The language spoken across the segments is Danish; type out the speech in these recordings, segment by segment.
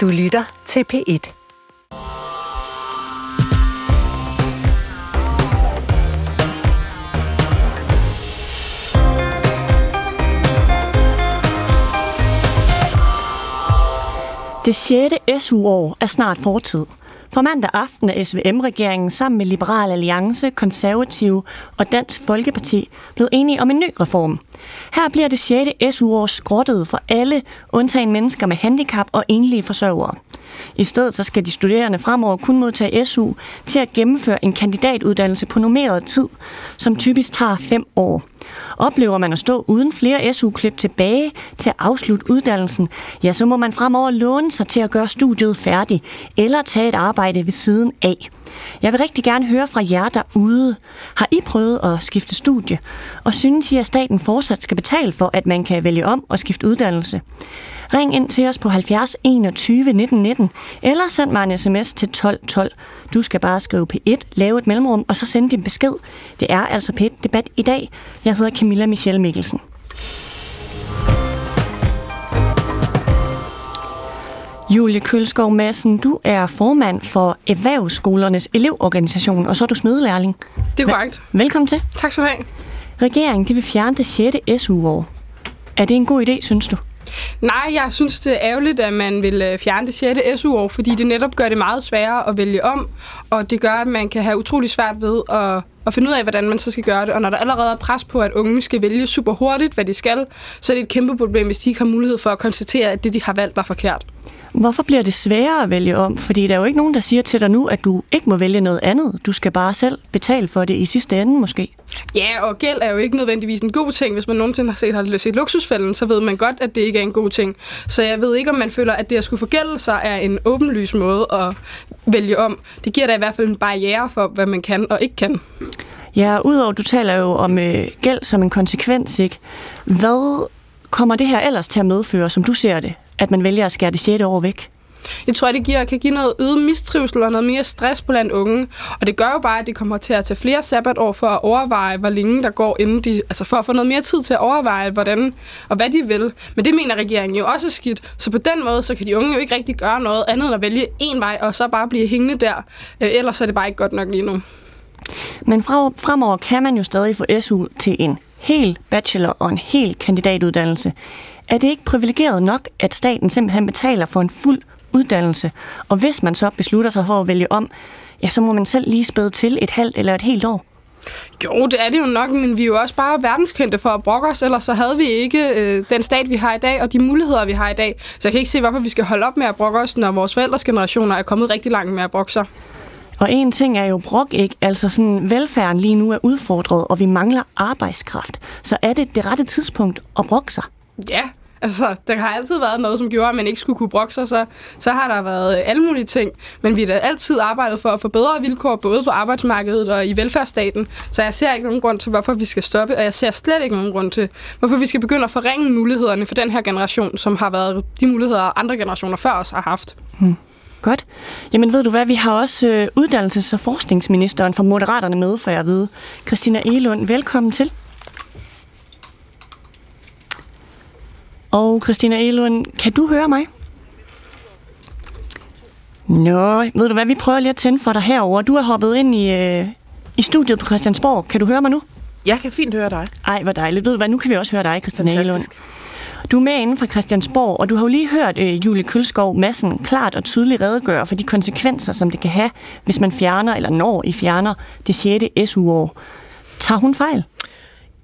Du lytter til P1. Det 6. SU-år er snart fortid. For mandag aften er SVM-regeringen sammen med Liberal Alliance, Konservative og Dansk Folkeparti blevet enige om en ny reform. Her bliver det 6. SU-år skrottet for alle, undtagen mennesker med handicap og enlige forsørgere. I stedet så skal de studerende fremover kun modtage SU til at gennemføre en kandidatuddannelse på normeret tid, som typisk tager fem år. Oplever man at stå uden flere SU-klip tilbage til at afslutte uddannelsen, ja, så må man fremover låne sig til at gøre studiet færdigt, eller tage et arbejde ved siden af. Jeg vil rigtig gerne høre fra jer derude. Har I prøvet at skifte studie? Og synes I, at staten fortsat skal betale for, at man kan vælge om og skifte uddannelse? Ring ind til os på 70 21 19 19, eller send mig en sms til 12 12. Du skal bare skrive P1, lave et mellemrum, og så sende din besked. Det er altså P1 Debat i dag. Jeg hedder Camilla Michelle Mikkelsen. Julie Kølskov Madsen, du er formand for Erhvervsskolernes elevorganisation, og så er du smedlærling. Det er korrekt. Velkommen til. Tak skal du have. Regeringen de vil fjerne det 6. SU-år. Er det en god idé, synes du? Nej, jeg synes, det er ærgerligt, at man vil øh, fjerne det 6. SU-år, fordi det netop gør det meget sværere at vælge om, og det gør, at man kan have utrolig svært ved at, at finde ud af, hvordan man så skal gøre det. Og når der allerede er pres på, at unge skal vælge super hurtigt, hvad de skal, så er det et kæmpe problem, hvis de ikke har mulighed for at konstatere, at det, de har valgt, var forkert. Hvorfor bliver det sværere at vælge om? Fordi der er jo ikke nogen, der siger til dig nu, at du ikke må vælge noget andet. Du skal bare selv betale for det i sidste ende måske. Ja, og gæld er jo ikke nødvendigvis en god ting. Hvis man nogensinde har set, har set luksusfælden, så ved man godt, at det ikke er en god ting. Så jeg ved ikke, om man føler, at det at skulle forgælde sig er en åbenlys måde at vælge om. Det giver da i hvert fald en barriere for, hvad man kan og ikke kan. Ja, udover du taler jo om øh, gæld som en konsekvens, ikke? Hvad kommer det her ellers til at medføre, som du ser det, at man vælger at skære det 6. år væk? Jeg tror, det giver, kan give noget øget mistrivsel og noget mere stress blandt unge. Og det gør jo bare, at de kommer til at tage flere sabbatår for at overveje, hvor længe der går, inden de, altså for at få noget mere tid til at overveje, hvordan og hvad de vil. Men det mener regeringen jo også er skidt. Så på den måde, så kan de unge jo ikke rigtig gøre noget andet end at vælge en vej, og så bare blive hængende der. Øh, ellers er det bare ikke godt nok lige nu. Men fremover kan man jo stadig få SU til en hel bachelor og en hel kandidatuddannelse. Er det ikke privilegeret nok, at staten simpelthen betaler for en fuld uddannelse? Og hvis man så beslutter sig for at vælge om, ja, så må man selv lige spæde til et halvt eller et helt år. Jo, det er det jo nok, men vi er jo også bare verdenskendte for at brokke os, ellers så havde vi ikke øh, den stat, vi har i dag, og de muligheder, vi har i dag. Så jeg kan ikke se, hvorfor vi skal holde op med at brokke os, når vores forældres generationer er kommet rigtig langt med at brokke sig. Og en ting er jo brok, ikke? Altså sådan, velfærden lige nu er udfordret, og vi mangler arbejdskraft. Så er det det rette tidspunkt at brokke sig? Ja, Altså, der har altid været noget, som gjorde, at man ikke skulle kunne brokke sig, så, så har der været alle mulige ting. Men vi har da altid arbejdet for at få bedre vilkår, både på arbejdsmarkedet og i velfærdsstaten. Så jeg ser ikke nogen grund til, hvorfor vi skal stoppe, og jeg ser slet ikke nogen grund til, hvorfor vi skal begynde at forringe mulighederne for den her generation, som har været de muligheder, andre generationer før os har haft. Hmm. Godt. Jamen ved du hvad, vi har også øh, uddannelses- og forskningsministeren fra Moderaterne med, for jeg ved. Christina Elund, velkommen til. Og Christina Elund, kan du høre mig? Nå, ved du hvad, vi prøver lige at tænde for dig herover. Du er hoppet ind i, øh, i studiet på Christiansborg. Kan du høre mig nu? Jeg kan fint høre dig. Ej, hvor dejligt. Ved du hvad, nu kan vi også høre dig, Christina Elund. Du er med inden fra Christiansborg, og du har jo lige hørt øh, Julie Kølskov Madsen klart og tydeligt redegøre for de konsekvenser, som det kan have, hvis man fjerner, eller når I fjerner, det 6. SU-år. Tager hun fejl?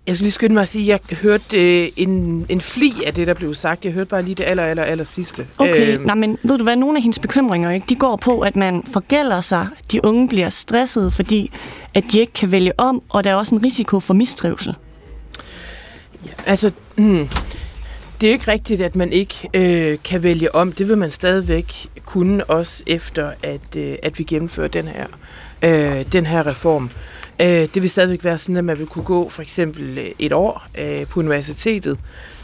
Jeg skulle lige skynde mig at sige, at jeg hørte øh, en, en fli af det, der blev sagt. Jeg hørte bare lige det aller, aller, aller sidste. Okay, øh, nej, men ved du hvad, nogle af hendes bekymringer, ikke, de går på, at man forgælder sig, de unge bliver stresset, fordi at de ikke kan vælge om, og der er også en risiko for mistrivsel. Ja, altså, hmm, det er jo ikke rigtigt, at man ikke øh, kan vælge om. Det vil man stadigvæk kunne, også efter at, øh, at vi gennemfører den her, øh, den her reform. Øh, det vil stadigvæk være sådan, at man vil kunne gå for eksempel øh, et år øh, på universitetet,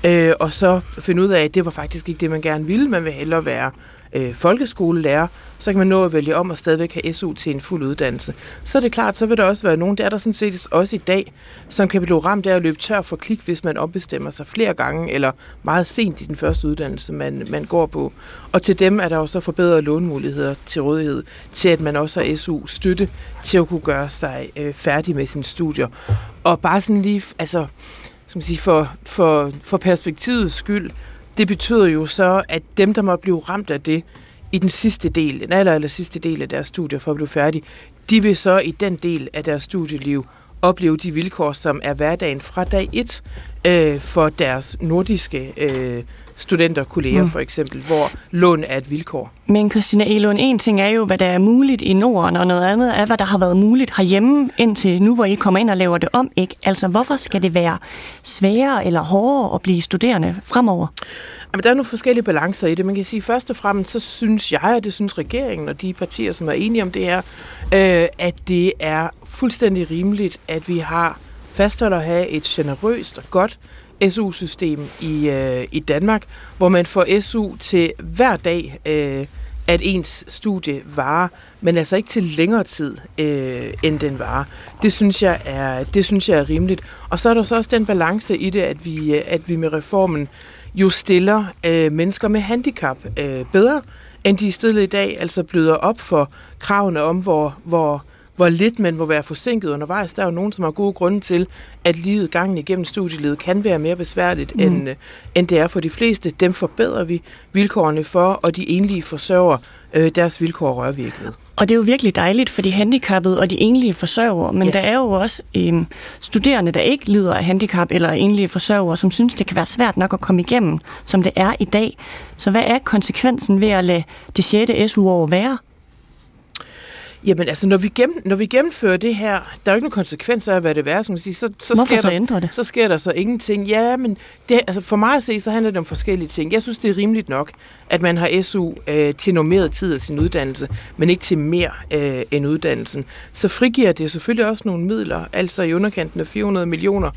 øh, og så finde ud af, at det var faktisk ikke det, man gerne ville. Man vil hellere være øh, folkeskolelærer, så kan man nå at vælge om og stadigvæk have SU til en fuld uddannelse. Så er det klart, så vil der også være nogen, der er der sådan set også i dag, som kan blive ramt af at løbe tør for klik, hvis man ombestemmer sig flere gange, eller meget sent i den første uddannelse, man, man går på. Og til dem er der også forbedrede lånemuligheder til rådighed, til at man også har SU-støtte til at kunne gøre sig øh, færdig med sine studier. Og bare sådan lige, altså, som man sige, for, for, for perspektivets skyld, det betyder jo så, at dem, der må blive ramt af det i den sidste del, den aller, aller sidste del af deres studier for at blive færdig, de vil så i den del af deres studieliv opleve de vilkår, som er hverdagen fra dag 1 øh, for deres nordiske øh, studenter, kolleger mm. for eksempel, hvor lån er et vilkår. Men Christina Elund, en ting er jo, hvad der er muligt i Norden, og noget andet er, hvad der har været muligt herhjemme indtil nu, hvor I kommer ind og laver det om. Ikke? Altså, hvorfor skal det være sværere eller hårdere at blive studerende fremover? Jamen, der er nogle forskellige balancer i det. Man kan sige, først og fremmest, så synes jeg, og det synes regeringen og de partier, som er enige om det her, øh, at det er fuldstændig rimeligt, at vi har fastholder at have et generøst og godt SU-system i, øh, i Danmark, hvor man får SU til hver dag, øh, at ens studie varer, men altså ikke til længere tid, øh, end den varer. Det synes, jeg er, det synes jeg er rimeligt. Og så er der så også den balance i det, at vi, øh, at vi med reformen jo stiller øh, mennesker med handicap øh, bedre, end de er stillet i dag, altså bløder op for kravene om, hvor, hvor hvor lidt man må være forsinket undervejs. Der er jo nogen, som har gode grunde til, at livet gangen igennem studielivet kan være mere besværligt, mm. end, øh, end det er for de fleste. Dem forbedrer vi vilkårene for, og de enlige forsørger, øh, deres vilkår rører vi ikke ved. Og det er jo virkelig dejligt for de handicappede og de enlige forsørgere, men ja. der er jo også øhm, studerende, der ikke lider af handicap eller enlige forsørgere, som synes, det kan være svært nok at komme igennem, som det er i dag. Så hvad er konsekvensen ved at lade det 6. SU-år være? Jamen altså, når vi, gennem, når vi gennemfører det her, der er jo ikke nogen konsekvenser af, hvad det er, så, så, Hvorfor sker så der, det? så sker der så ingenting. Ja, men det, altså for mig at se, så handler det om forskellige ting. Jeg synes, det er rimeligt nok, at man har SU øh, til normeret tid af sin uddannelse, men ikke til mere øh, end uddannelsen. Så frigiver det selvfølgelig også nogle midler, altså i underkanten af 400 millioner,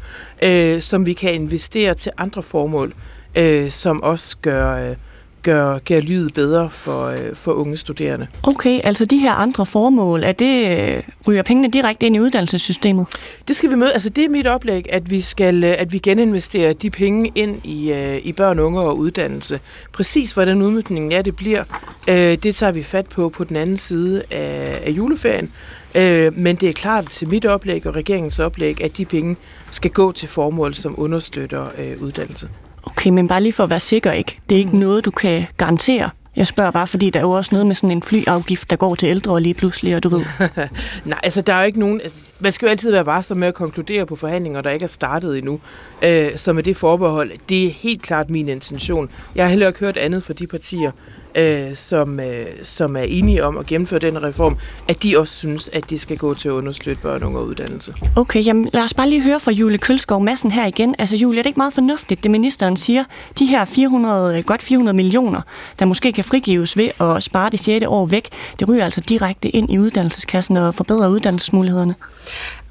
øh, som vi kan investere til andre formål, øh, som også gør... Øh, gør, gør livet bedre for, øh, for unge studerende. Okay, altså de her andre formål, er det, øh, ryger pengene direkte ind i uddannelsessystemet? Det skal vi møde. Altså det er mit oplæg, at vi skal øh, at vi geninvesterer de penge ind i, øh, i børn, unge og uddannelse. Præcis hvordan udmyndningen er, det bliver, øh, det tager vi fat på på den anden side af, af juleferien. Øh, men det er klart til mit oplæg og regeringens oplæg, at de penge skal gå til formål, som understøtter øh, uddannelse. Okay, men bare lige for at være sikker, ikke? Det er ikke mm. noget, du kan garantere. Jeg spørger bare, fordi der er jo også noget med sådan en flyafgift, der går til ældre lige pludselig, og du ved. Nej, altså der er jo ikke nogen... Man skal jo altid være varsom med at konkludere på forhandlinger, der ikke er startet endnu. Øh, så med det forbehold, det er helt klart min intention. Jeg har heller ikke hørt andet fra de partier, øh, som, øh, som er enige om at gennemføre den reform, at de også synes, at det skal gå til at understøtte børn, unge og uddannelse. Okay, jamen lad os bare lige høre fra Julie Kølskov Madsen her igen. Altså Julie, er det ikke meget fornuftigt, det ministeren siger? De her 400, øh, godt 400 millioner, der måske kan frigives ved at spare det 6. år væk, det ryger altså direkte ind i uddannelseskassen og forbedrer uddannelsesmulighederne.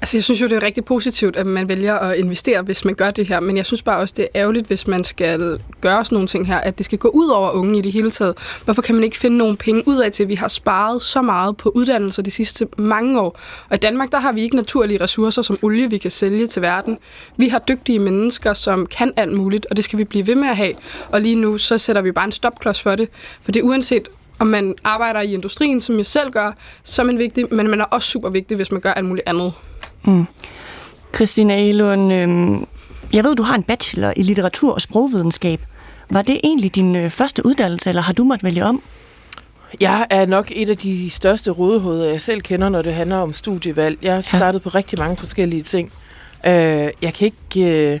Altså, jeg synes jo, det er rigtig positivt, at man vælger at investere, hvis man gør det her, men jeg synes bare også, det er ærgerligt, hvis man skal gøre sådan nogle ting her, at det skal gå ud over unge i det hele taget. Hvorfor kan man ikke finde nogle penge ud af til, at vi har sparet så meget på uddannelse de sidste mange år? Og i Danmark, der har vi ikke naturlige ressourcer som olie, vi kan sælge til verden. Vi har dygtige mennesker, som kan alt muligt, og det skal vi blive ved med at have. Og lige nu, så sætter vi bare en stopklods for det. For det uanset, om man arbejder i industrien, som jeg selv gør, så er man vigtig, men man er også super vigtig, hvis man gør alt muligt andet. Mm. Christina Elund, øh, jeg ved, du har en bachelor i litteratur og sprogvidenskab. Var det egentlig din øh, første uddannelse, eller har du måttet vælge om? Jeg er nok et af de største rådehoveder, jeg selv kender, når det handler om studievalg. Jeg har startet ja. på rigtig mange forskellige ting. Øh, jeg kan ikke... Øh,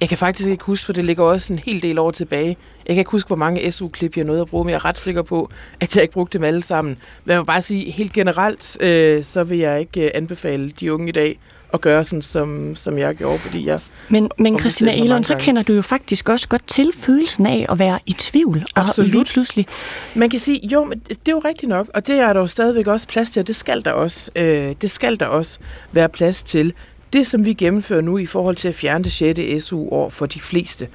Jeg kan faktisk ikke huske, for det ligger også en hel del år tilbage. Jeg kan ikke huske, hvor mange SU-klip jeg nåede at bruge, men jeg er ret sikker på, at jeg ikke brugte dem alle sammen. Men jeg må bare sige, helt generelt, øh, så vil jeg ikke øh, anbefale de unge i dag at gøre sådan, som, som jeg gjorde, fordi jeg... Men, men Og Christina Elon, så kender du jo faktisk også godt til følelsen af at være i tvivl. Og Absolut. lige pludselig, Man kan sige, jo, men det er jo rigtigt nok, og det er der jo stadigvæk også plads til, og det skal der også, øh, det skal der også være plads til. Det, som vi gennemfører nu i forhold til at fjerne det 6. SU-år for de fleste,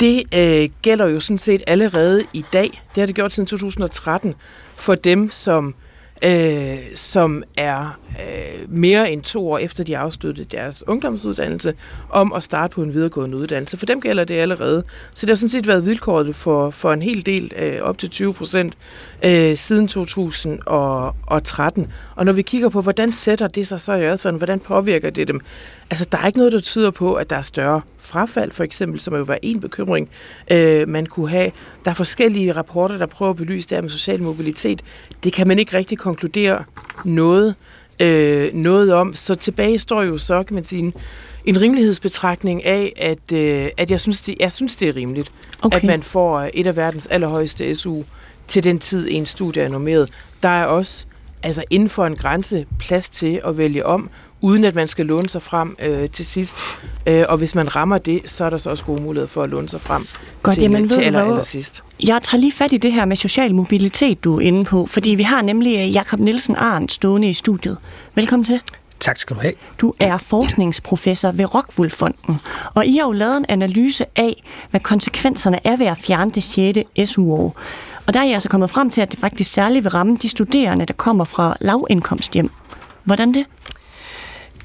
det øh, gælder jo sådan set allerede i dag. Det har det gjort siden 2013 for dem, som øh, som er øh, mere end to år efter de afsluttede deres ungdomsuddannelse, om at starte på en videregående uddannelse. For dem gælder det allerede. Så det har sådan set været vilkåret for, for en hel del, øh, op til 20 procent, øh, siden 2013. Og når vi kigger på, hvordan sætter det sig så i adfærden, hvordan påvirker det dem? Altså, der er ikke noget, der tyder på, at der er større frafald, for eksempel, som jo var en bekymring, øh, man kunne have. Der er forskellige rapporter, der prøver at belyse det her med social mobilitet. Det kan man ikke rigtig konkludere noget, øh, noget om. Så tilbage står jo så, kan man sige, en, en rimelighedsbetragtning af, at, øh, at jeg, synes, det, jeg synes, det er rimeligt, Okay. at man får et af verdens allerhøjeste SU til den tid, en studie er normeret. Der er også altså inden for en grænse plads til at vælge om, uden at man skal låne sig frem øh, til sidst. Øh, og hvis man rammer det, så er der så også gode muligheder for at låne sig frem Godt, til, jamen, ved til du aller, aller sidst. Jeg tager lige fat i det her med social mobilitet, du er inde på, fordi vi har nemlig øh, Jakob Nielsen Arndt stående i studiet. Velkommen til. Tak skal du have. Du er forskningsprofessor ved Rockwool-fonden, og I har jo lavet en analyse af, hvad konsekvenserne er ved at fjerne det 6. SU-år. Og der er I altså kommet frem til, at det faktisk særligt vil ramme de studerende, der kommer fra lavindkomsthjem. Hvordan det?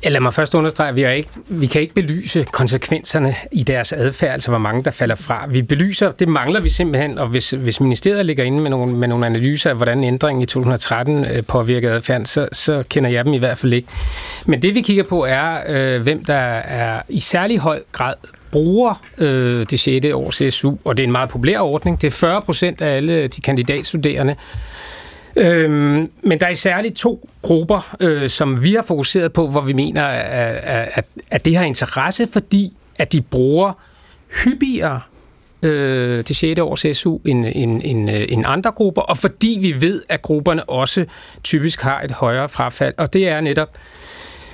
Lad mig først understrege, at vi, er ikke, vi kan ikke belyse konsekvenserne i deres adfærd, altså hvor mange der falder fra. Vi belyser, det mangler vi simpelthen, og hvis, hvis ministeriet ligger inde med nogle, med nogle analyser af, hvordan ændringen i 2013 øh, påvirkede adfærden, så, så kender jeg dem i hvert fald ikke. Men det vi kigger på er, øh, hvem der er i særlig høj grad bruger øh, det 6. års SU, og det er en meget populær ordning. Det er 40 procent af alle de kandidatstuderende, Øhm, men der er særligt to grupper, øh, som vi har fokuseret på, hvor vi mener, at, at, at det har interesse, fordi at de bruger hyppigere øh, det 6. års SU end, end, end, øh, end andre grupper, og fordi vi ved, at grupperne også typisk har et højere frafald, og det er netop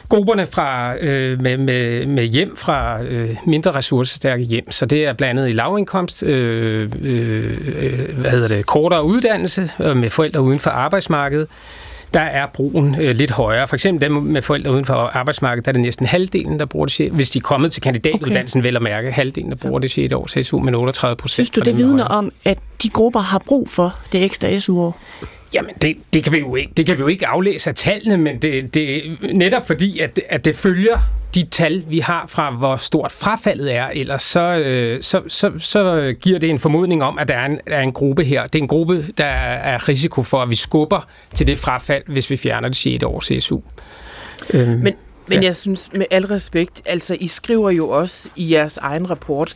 grupperne fra, øh, med, med, med hjem fra øh, mindre ressourcestærke hjem. Så det er blandt andet i lavindkomst, øh, øh, hvad hedder det, kortere uddannelse øh, med forældre uden for arbejdsmarkedet. Der er brugen øh, lidt højere. For eksempel dem med forældre uden for arbejdsmarkedet, der er det næsten halvdelen, der bruger det, sjette- hvis de er kommet til kandidatuddannelsen, okay. vel at mærke, halvdelen, der bruger det 6. års SU, men 38 procent. Synes du, det vidner om, at de grupper har brug for det ekstra SU-år? Jamen, det, det, kan vi jo ikke, det kan vi jo ikke aflæse af tallene, men det, det netop fordi, at, at det følger de tal, vi har fra, hvor stort frafaldet er, ellers så, øh, så, så, så giver det en formodning om, at der er en, er en gruppe her. Det er en gruppe, der er risiko for, at vi skubber til det frafald, hvis vi fjerner det 6. års SU. Øhm, Men, men Ja. jeg synes, med al respekt, altså I skriver jo også i jeres egen rapport,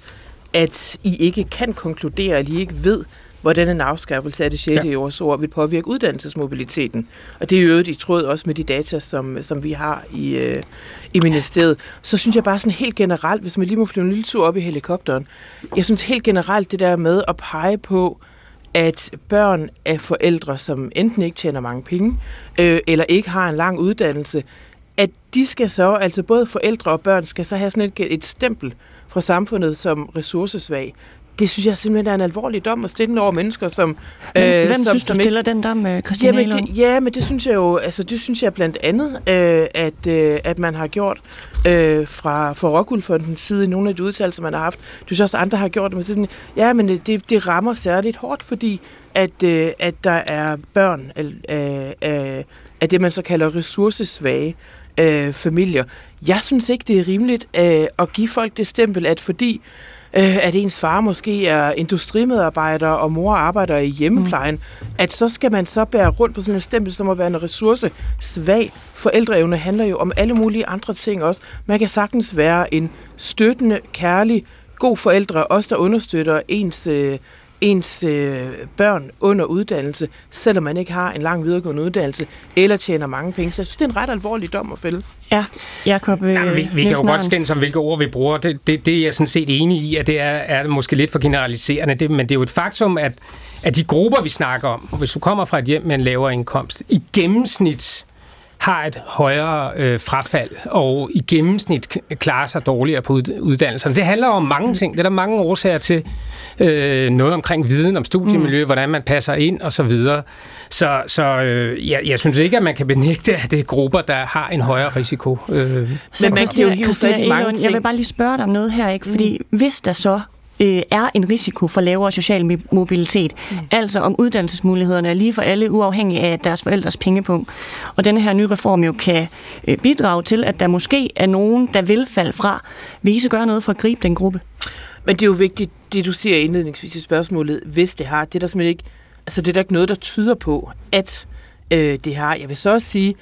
at I ikke kan konkludere, at I ikke ved, hvordan en afskaffelse af det 6. Ja. Ja. års ord vil påvirke uddannelsesmobiliteten. Og det er jo øvrigt i tråd også med de data, som, som vi har i, øh, i ministeriet. Så synes jeg bare sådan helt generelt, hvis man lige må flyve en lille tur op i helikopteren, jeg synes helt generelt det der med at pege på, at børn af forældre, som enten ikke tjener mange penge, øh, eller ikke har en lang uddannelse, at de skal så, altså både forældre og børn, skal så have sådan et, et stempel fra samfundet som ressourcesvag. Det synes jeg simpelthen er en alvorlig dom at stille over mennesker, som... Hvem, øh, hvem som, synes du som ikke- stiller den der med Christiane Jamen, Elund? det, ja, men det synes jeg jo, altså det synes jeg blandt andet, øh, at, øh, at man har gjort øh, fra, fra Rockwool-fondens side i nogle af de udtalelser, man har haft. Du synes også, andre har gjort det, men så sådan, ja, men det, det rammer særligt hårdt, fordi at, øh, at der er børn af, af, af det, man så kalder ressourcesvage øh, familier. Jeg synes ikke, det er rimeligt øh, at give folk det stempel, at fordi øh, at ens far måske er industrimedarbejder, og mor arbejder i hjemmeplejen, mm. at så skal man så bære rundt på sådan et stempel, som at være en ressourcesvag. Forældreevne handler jo om alle mulige andre ting også. Man kan sagtens være en støttende, kærlig, god forældre, også der understøtter ens, øh, ens øh, børn under uddannelse, selvom man ikke har en lang videregående uddannelse, eller tjener mange penge. Så jeg synes, det er en ret alvorlig dom at fælde. Ja, Jacob øh, Ja, vi, vi kan jo godt skændes om, hvilke ord vi bruger. Det, det, det er jeg sådan set enig i, at det er, er måske lidt for generaliserende. Det, men det er jo et faktum, at, at de grupper, vi snakker om, hvis du kommer fra et hjem med en lavere indkomst, i gennemsnit har et højere øh, frafald, og i gennemsnit klarer sig dårligere på uddannelserne. Det handler om mange ting. Det er der mange årsager til. Øh, noget omkring viden om studiemiljø, mm. hvordan man passer ind og så videre. Så, så øh, jeg, jeg synes ikke, at man kan benægte, at det er grupper, der har en højere risiko. Øh. Så Men man kan jo hive fat i mange ting. Jeg vil bare lige spørge dig om noget her, ikke? fordi mm. hvis der så øh, er en risiko for lavere social mobilitet. Mm. Altså om uddannelsesmulighederne er lige for alle, uafhængig af deres forældres pengepunkt. Og denne her nye reform jo kan øh, bidrage til, at der måske er nogen, der vil falde fra. Vil I så gøre noget for at gribe den gruppe? Men det er jo vigtigt, det du siger indledningsvis i spørgsmålet, hvis det har. Det er der simpelthen ikke, altså det er der ikke noget, der tyder på, at øh, det har. Jeg vil så også sige,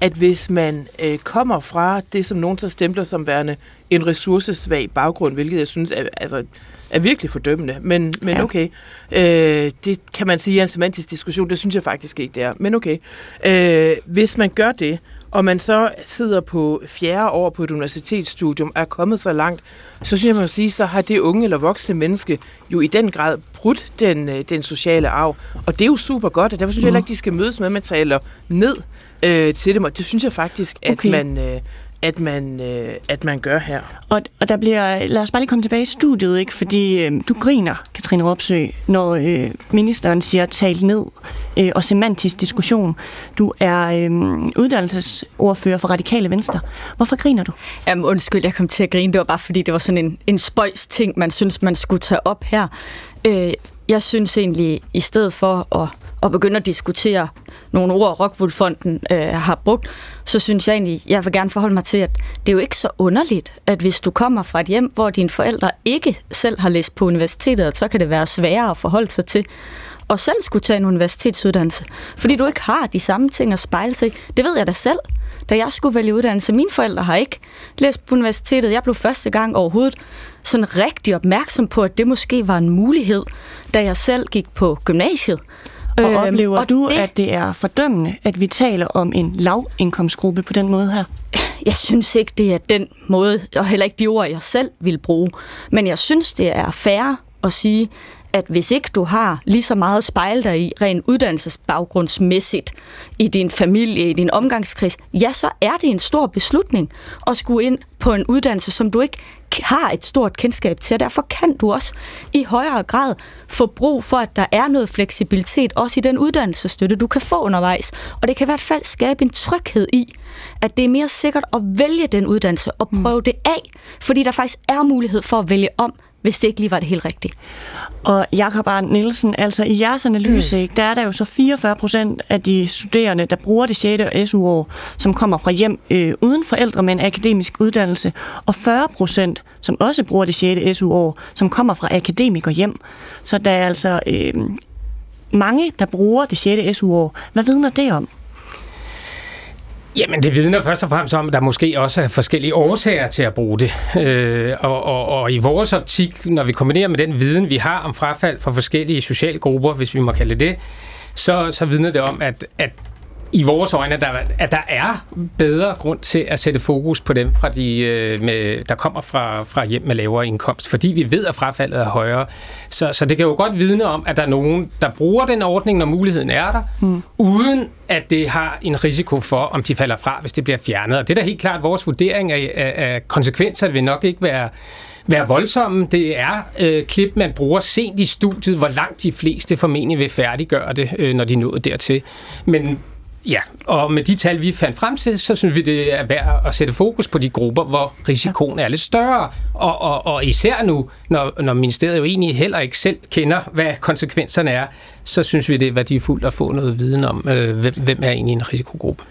at hvis man øh, kommer fra det, som nogen så stempler som værende en ressourcesvag baggrund, hvilket jeg synes er, altså, er virkelig fordømmende, men, men ja. okay. Øh, det kan man sige er en semantisk diskussion, det synes jeg faktisk ikke, det er. Men okay. Øh, hvis man gør det, og man så sidder på fjerde år på et universitetsstudium, er kommet så langt, så synes jeg, man må sige, så har det unge eller voksne menneske jo i den grad brudt den, øh, den sociale arv. Og det er jo super godt, og derfor synes jeg heller ikke, de skal mødes med, at man taler ned øh, til dem, og det synes jeg faktisk, at okay. man... Øh, at man, øh, at man gør her. Og, og der bliver, lad os bare lige komme tilbage i studiet, ikke? fordi øh, du griner, Katrine Ropsø, når øh, ministeren siger talt ned øh, og semantisk diskussion. Du er øh, uddannelsesordfører for Radikale Venstre. Hvorfor griner du? Jamen undskyld, jeg kom til at grine. Det var bare fordi, det var sådan en, en spøjs ting, man synes, man skulle tage op her. Øh, jeg synes egentlig, i stedet for at og begynde at diskutere nogle ord, Rockwool-fonden øh, har brugt, så synes jeg egentlig, jeg vil gerne forholde mig til, at det er jo ikke så underligt, at hvis du kommer fra et hjem, hvor dine forældre ikke selv har læst på universitetet, så kan det være sværere at forholde sig til og selv skulle tage en universitetsuddannelse, fordi du ikke har de samme ting at spejle sig Det ved jeg da selv, da jeg skulle vælge uddannelse. Mine forældre har ikke læst på universitetet. Jeg blev første gang overhovedet sådan rigtig opmærksom på, at det måske var en mulighed, da jeg selv gik på gymnasiet. Og øhm, oplever og du, det, at det er fordømmende, at vi taler om en lavindkomstgruppe på den måde her? Jeg synes ikke, det er den måde, og heller ikke de ord, jeg selv vil bruge. Men jeg synes, det er fair at sige, at hvis ikke du har lige så meget spejl dig i, rent uddannelsesbaggrundsmæssigt, i din familie, i din omgangskreds, ja, så er det en stor beslutning at skulle ind på en uddannelse, som du ikke har et stort kendskab til, og derfor kan du også i højere grad få brug for, at der er noget fleksibilitet, også i den uddannelsesstøtte, du kan få undervejs. Og det kan i hvert fald skabe en tryghed i, at det er mere sikkert at vælge den uddannelse og prøve mm. det af, fordi der faktisk er mulighed for at vælge om, hvis det ikke lige var det helt rigtige. Og Jakob Arndt Nielsen, altså i jeres analyse, mm. der er der jo så 44 procent af de studerende, der bruger det 6. SU-år, som kommer fra hjem øh, uden forældre med en akademisk uddannelse, og 40 procent, som også bruger det 6. SU-år, som kommer fra akademiker hjem. Så der er altså øh, mange, der bruger det 6. SU-år. Hvad vidner det om? Jamen, det vidner først og fremmest om, at der måske også er forskellige årsager til at bruge det. Øh, og, og, og i vores optik, når vi kombinerer med den viden, vi har om frafald fra forskellige socialgrupper, hvis vi må kalde det, så, så vidner det om, at, at i vores øjne, at der, at der er bedre grund til at sætte fokus på dem, fra de, øh, med, der kommer fra, fra hjem med lavere indkomst, fordi vi ved, at frafaldet er højere. Så, så det kan jo godt vidne om, at der er nogen, der bruger den ordning, når muligheden er der, mm. uden at det har en risiko for, om de falder fra, hvis det bliver fjernet. Og det er da helt klart vores vurdering af, af, af konsekvenser, vil nok ikke være være voldsomme. Det er øh, klip, man bruger sent i studiet, hvor langt de fleste formentlig vil færdiggøre det, øh, når de nåede dertil. Men Ja, og med de tal, vi fandt frem til, så synes vi, det er værd at sætte fokus på de grupper, hvor risikoen er lidt større. Og, og, og især nu, når, når ministeriet jo egentlig heller ikke selv kender, hvad konsekvenserne er, så synes vi, det er værdifuldt at få noget viden om, øh, hvem, hvem er egentlig en risikogruppe.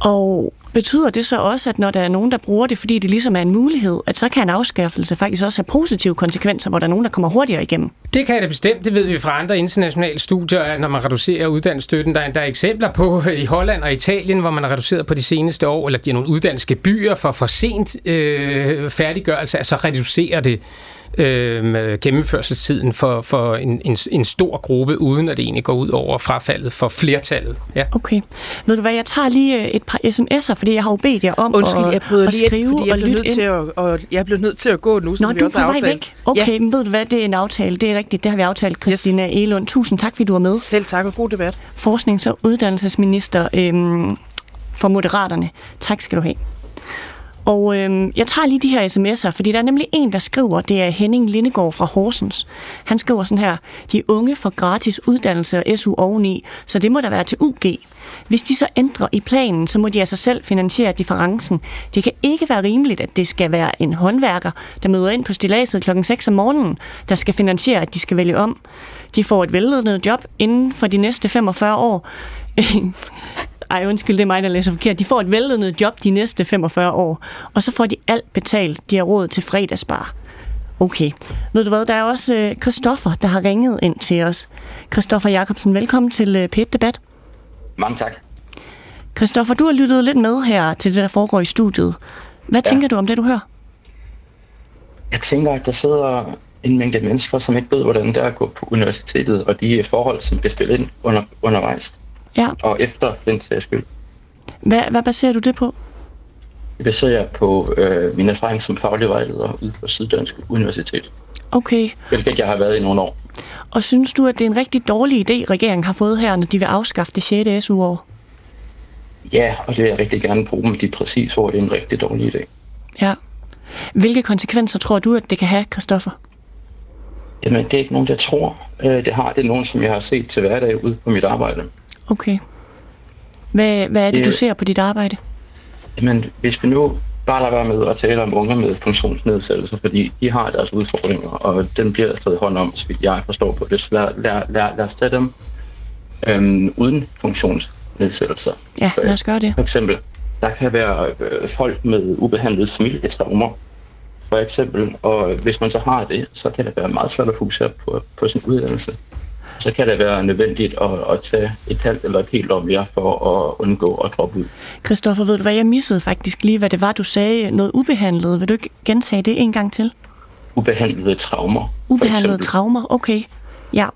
Og Betyder det så også, at når der er nogen, der bruger det, fordi det ligesom er en mulighed, at så kan en afskaffelse faktisk også have positive konsekvenser, hvor der er nogen, der kommer hurtigere igennem? Det kan det bestemt. Det ved vi fra andre internationale studier, at når man reducerer uddannelsesstøtten, der er, der er eksempler på øh, i Holland og Italien, hvor man har reduceret på de seneste år, eller giver nogle uddannelsesgebyrer for for sent øh, færdiggørelse, altså reducerer det øh, gennemførselstiden for, for en, en, en stor gruppe, uden at det egentlig går ud over frafaldet for flertallet. Ja. Okay. Ved du hvad, jeg tager lige øh, et par sms'er, fordi jeg har jo bedt jer om Undskyld, at, jeg at lige skrive fordi jeg og lytte nødt ind. til at, og jeg blev nødt til at gå nu, som Nå, vi du også på har aftalt. væk. Okay, men ved du hvad, det er en aftale. Det er rigtigt, det har vi aftalt, Christina yes. Elund. Tusind tak, fordi du var med. Selv tak og god debat. Forsknings- og uddannelsesminister øhm, for Moderaterne. Tak skal du have. Og øh, jeg tager lige de her sms'er, fordi der er nemlig en, der skriver, det er Henning Lindegård fra Horsens. Han skriver sådan her, de unge får gratis uddannelse og SU oveni, så det må der være til UG. Hvis de så ændrer i planen, så må de altså selv finansiere differencen. Det kan ikke være rimeligt, at det skal være en håndværker, der møder ind på stiladset klokken 6 om morgenen, der skal finansiere, at de skal vælge om. De får et velledende job inden for de næste 45 år. Ej, undskyld, det er mig, der læser forkert. De får et vellønnet job de næste 45 år, og så får de alt betalt. De har råd til fredagsbar. Okay. Ved du hvad, der er også øh, Christoffer, der har ringet ind til os. Christoffer Jacobsen, velkommen til øh, P1 Debat. Mange tak. Christoffer, du har lyttet lidt med her til det, der foregår i studiet. Hvad ja. tænker du om det, du hører? Jeg tænker, at der sidder en mængde mennesker, som ikke ved, hvordan det er at gå på universitetet, og de forhold, som bliver spillet ind under, undervejs Ja, og efter den sags skyld. hvad, hvad baserer du det på? Det baserer jeg på øh, min erfaring som faglig vejleder ude på Syddansk Universitet, Okay, hvilket jeg har været i nogle år. og synes du, at det er en rigtig dårlig idé, regeringen har fået her, når de vil afskaffe det 6. SU-år? Ja, og det vil jeg rigtig gerne bruge med de præcis ord. Det er en rigtig dårlig idé. Ja. Hvilke konsekvenser tror du, at det kan have, Christoffer? Jamen, det er ikke nogen, jeg tror. Øh, det har det nogen, som jeg har set til hverdag ude på mit arbejde. Okay. Hvad, hvad er det, Det- du ser på dit arbejde? Jamen, hvis vi nu bare lader være med at tale om unge med funktionsnedsættelse, fordi de har deres udfordringer, og den bliver taget hånd om, så vidt jeg forstår på det. Så lad, lad, lad, lad os tage dem øhm, uden funktionsnedsættelser. Ja, lad os gøre det. For eksempel, der kan være øh, folk med ubehandlede familietraumer, for eksempel, og hvis man så har det, så kan det være meget svært at fokusere på, på sin uddannelse. Så kan det være nødvendigt at, at tage et halvt eller et helt år mere for at undgå at droppe ud. Christoffer, ved du hvad, jeg missede faktisk lige, hvad det var, du sagde. Noget ubehandlet. Vil du ikke gentage det en gang til? Ubehandlede traumer. Ubehandlede traumer, okay. Ja.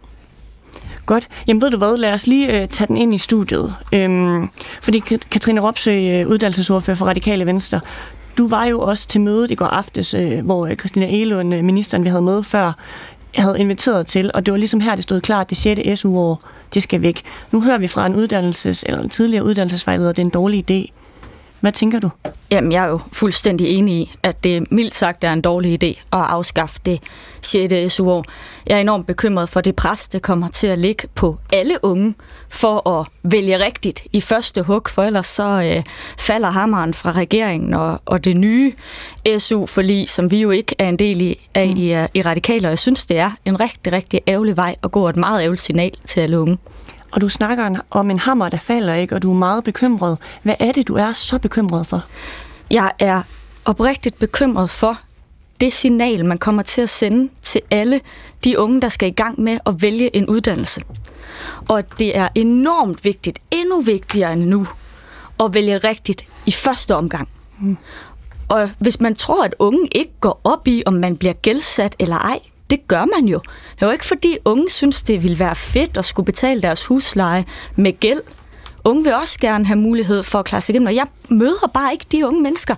Godt. Jamen ved du hvad, lad os lige øh, tage den ind i studiet. Øhm, fordi Kat- Katrine Ropsø, øh, uddannelsesordfører for Radikale Venstre, du var jo også til mødet i går aftes, øh, hvor øh, Christina Elund, øh, ministeren vi havde med før, havde inviteret til, og det var ligesom her, det stod klart, at det 6. SU-år, det skal væk. Nu hører vi fra en uddannelses, eller en tidligere uddannelsesvejleder, at det er en dårlig idé. Hvad tænker du? Jamen, jeg er jo fuldstændig enig i, at det mildt sagt er en dårlig idé at afskaffe det 6. SU-år. Jeg er enormt bekymret for det pres, det kommer til at ligge på alle unge for at vælge rigtigt i første hug, for ellers så øh, falder hammeren fra regeringen og, og det nye SU-forlig, som vi jo ikke er en del i, af i, øh, i Radikale, og jeg synes, det er en rigtig, rigtig ærgerlig vej at gå, og et meget ærgerligt signal til alle unge. Og du snakker om en hammer, der falder, ikke? Og du er meget bekymret. Hvad er det, du er så bekymret for? Jeg er oprigtigt bekymret for det signal, man kommer til at sende til alle de unge, der skal i gang med at vælge en uddannelse. Og det er enormt vigtigt, endnu vigtigere end nu, at vælge rigtigt i første omgang. Og hvis man tror, at unge ikke går op i, om man bliver gældsat eller ej, det gør man jo. Det er jo ikke fordi unge synes, det ville være fedt at skulle betale deres husleje med gæld. Unge vil også gerne have mulighed for at klare sig igennem, og jeg møder bare ikke de unge mennesker,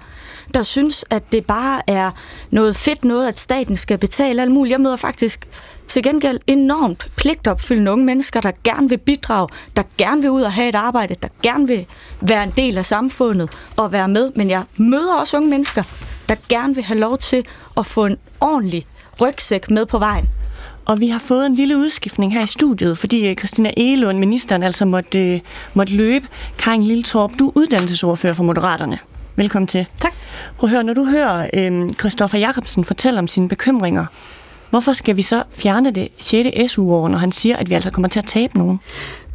der synes, at det bare er noget fedt noget, at staten skal betale alt muligt. Jeg møder faktisk til gengæld enormt pligtopfyldende unge mennesker, der gerne vil bidrage, der gerne vil ud og have et arbejde, der gerne vil være en del af samfundet og være med. Men jeg møder også unge mennesker, der gerne vil have lov til at få en ordentlig rygsæk med på vejen. Og vi har fået en lille udskiftning her i studiet, fordi øh, Christina Egelund, ministeren, altså måtte, øh, måtte løbe. Karin Lilletorp, du er uddannelsesordfører for Moderaterne. Velkommen til. Tak. Prøv at høre, når du hører øh, Christoffer Jacobsen fortælle om sine bekymringer, hvorfor skal vi så fjerne det 6. SU-år, når han siger, at vi altså kommer til at tabe nogen?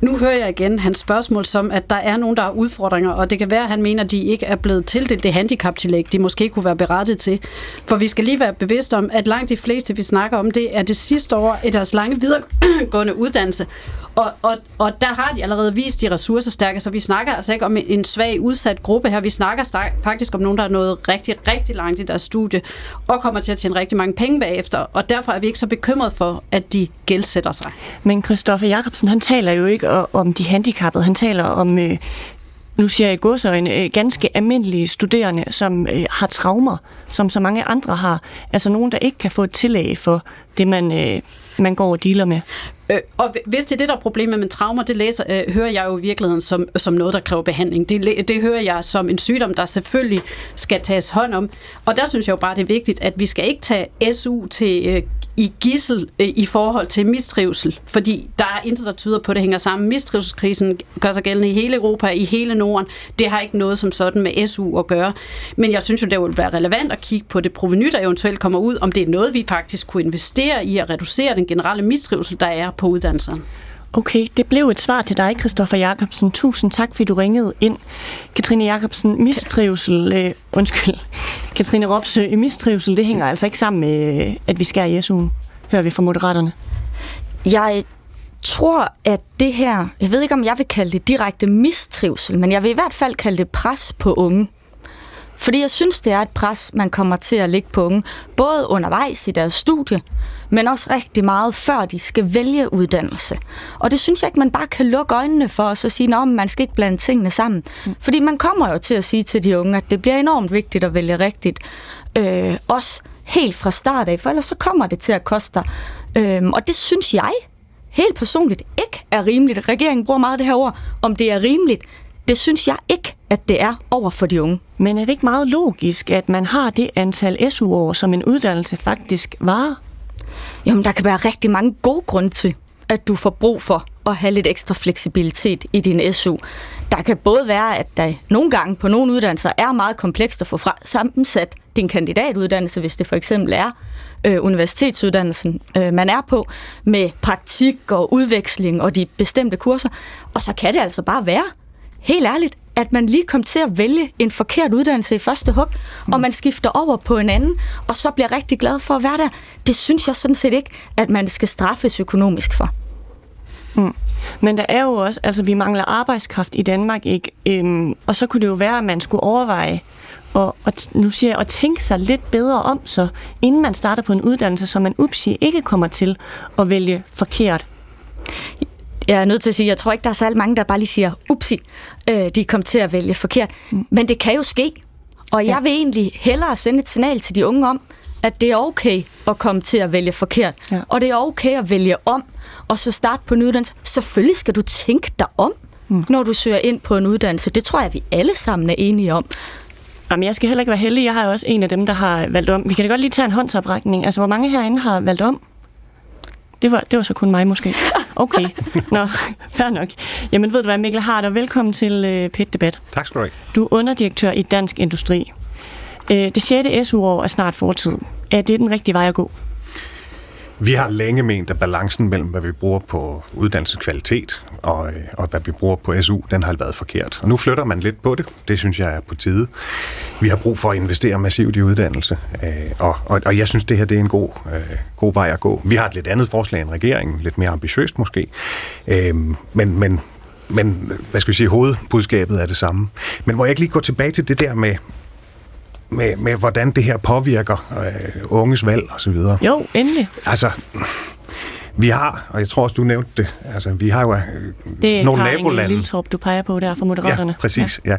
Nu hører jeg igen hans spørgsmål som, at der er nogen, der har udfordringer, og det kan være, at han mener, at de ikke er blevet tildelt det handicaptillæg, de måske kunne være berettet til. For vi skal lige være bevidste om, at langt de fleste, vi snakker om, det er det sidste år i deres lange videregående uddannelse. Og, og, og der har de allerede vist de ressourcestærke, så vi snakker altså ikke om en svag udsat gruppe her. Vi snakker faktisk om nogen, der er nået rigtig, rigtig langt i deres studie, og kommer til at tjene rigtig mange penge bagefter. Og derfor er vi ikke så bekymret for, at de gældsætter sig. Men Christoffer Jacobsen, han taler jo ikke om de handicappede. Han taler om øh, nu siger jeg godsøjne, øh, ganske almindelige studerende, som øh, har traumer, som så mange andre har. Altså nogen, der ikke kan få et tillæg for det, man, øh, man går og dealer med. Øh, og hvis det er det, der er problemet med traumer, det læser, øh, hører jeg jo i virkeligheden som, som noget, der kræver behandling. Det, det hører jeg som en sygdom, der selvfølgelig skal tages hånd om. Og der synes jeg jo bare, det er vigtigt, at vi skal ikke tage SU til øh, i gissel øh, i forhold til mistrivsel, fordi der er intet, der tyder på, at det hænger sammen. Mistrivselskrisen gør sig gældende i hele Europa, i hele Norden. Det har ikke noget som sådan med SU at gøre. Men jeg synes jo, det vil være relevant at kigge på det proveny, der eventuelt kommer ud, om det er noget, vi faktisk kunne investere i at reducere den generelle mistrivsel, der er på uddannelserne. Okay, det blev et svar til dig, Christoffer Jacobsen. Tusind tak, fordi du ringede ind. Katrine Jacobsen, mistrivsel, øh, undskyld, Katrine Ropsø, mistrivsel, det hænger altså ikke sammen med, øh, at vi skærer i SU'en, hører vi fra Moderaterne. Jeg tror, at det her, jeg ved ikke, om jeg vil kalde det direkte mistrivsel, men jeg vil i hvert fald kalde det pres på unge. Fordi jeg synes, det er et pres, man kommer til at lægge på unge, både undervejs i deres studie, men også rigtig meget før de skal vælge uddannelse. Og det synes jeg ikke, man bare kan lukke øjnene for og så sige, at man skal ikke blande tingene sammen. Mm. Fordi man kommer jo til at sige til de unge, at det bliver enormt vigtigt at vælge rigtigt. Øh, også helt fra start af, for ellers så kommer det til at koste dig. Øh, og det synes jeg helt personligt ikke er rimeligt. Regeringen bruger meget det her ord, om det er rimeligt. Det synes jeg ikke, at det er over for de unge. Men er det ikke meget logisk, at man har det antal SU-år, som en uddannelse faktisk varer? Jamen, der kan være rigtig mange gode grunde til, at du får brug for at have lidt ekstra fleksibilitet i din SU. Der kan både være, at der nogle gange på nogle uddannelser er meget komplekst at få fra, sammensat din kandidatuddannelse, hvis det for eksempel er øh, universitetsuddannelsen, øh, man er på, med praktik og udveksling og de bestemte kurser. Og så kan det altså bare være, helt ærligt, at man lige kom til at vælge en forkert uddannelse i første hug, mm. og man skifter over på en anden, og så bliver rigtig glad for at være der. Det synes jeg sådan set ikke, at man skal straffes økonomisk for. Mm. Men der er jo også, altså vi mangler arbejdskraft i Danmark, ikke? Øhm, og så kunne det jo være, at man skulle overveje, og, og nu siger jeg, at tænke sig lidt bedre om, så inden man starter på en uddannelse, så man upsi ikke kommer til at vælge forkert jeg er nødt til at sige, jeg tror ikke, der er særlig mange, der bare lige siger, upsi, øh, de kom til at vælge forkert. Mm. Men det kan jo ske. Og jeg ja. vil egentlig hellere sende et signal til de unge om, at det er okay at komme til at vælge forkert. Ja. Og det er okay at vælge om, og så starte på en uddannelse. Selvfølgelig skal du tænke dig om, mm. når du søger ind på en uddannelse. Det tror jeg, vi alle sammen er enige om. Jamen, jeg skal heller ikke være heldig. Jeg har jo også en af dem, der har valgt om. Vi kan da godt lige tage en håndsoprækning. Altså, hvor mange herinde har valgt om? Det var, det var så kun mig måske. Okay, nå, fair nok. Jamen ved du hvad, Mikkel Harder, velkommen til øh, PET Debat. Tak skal du have. Du er underdirektør i Dansk Industri. Øh, det 6. SU-år er snart fortid. Er det den rigtige vej at gå? Vi har længe ment, at balancen mellem, hvad vi bruger på uddannelseskvalitet og, øh, og hvad vi bruger på SU, den har været forkert. Og nu flytter man lidt på det. Det synes jeg er på tide. Vi har brug for at investere massivt i uddannelse, øh, og, og, og jeg synes, det her det er en god, øh, god vej at gå. Vi har et lidt andet forslag end regeringen, lidt mere ambitiøst måske, øh, men, men men hvad skal vi sige, hovedbudskabet er det samme. Men hvor jeg ikke lige går tilbage til det der med, med, med hvordan det her påvirker øh, unges valg og så videre. Jo, endelig. Altså, vi har, og jeg tror også, du nævnte det, altså vi har jo øh, det nogle nabolande. Det er Liltorp, du peger på der for Moderaterne. Ja, præcis. Ja.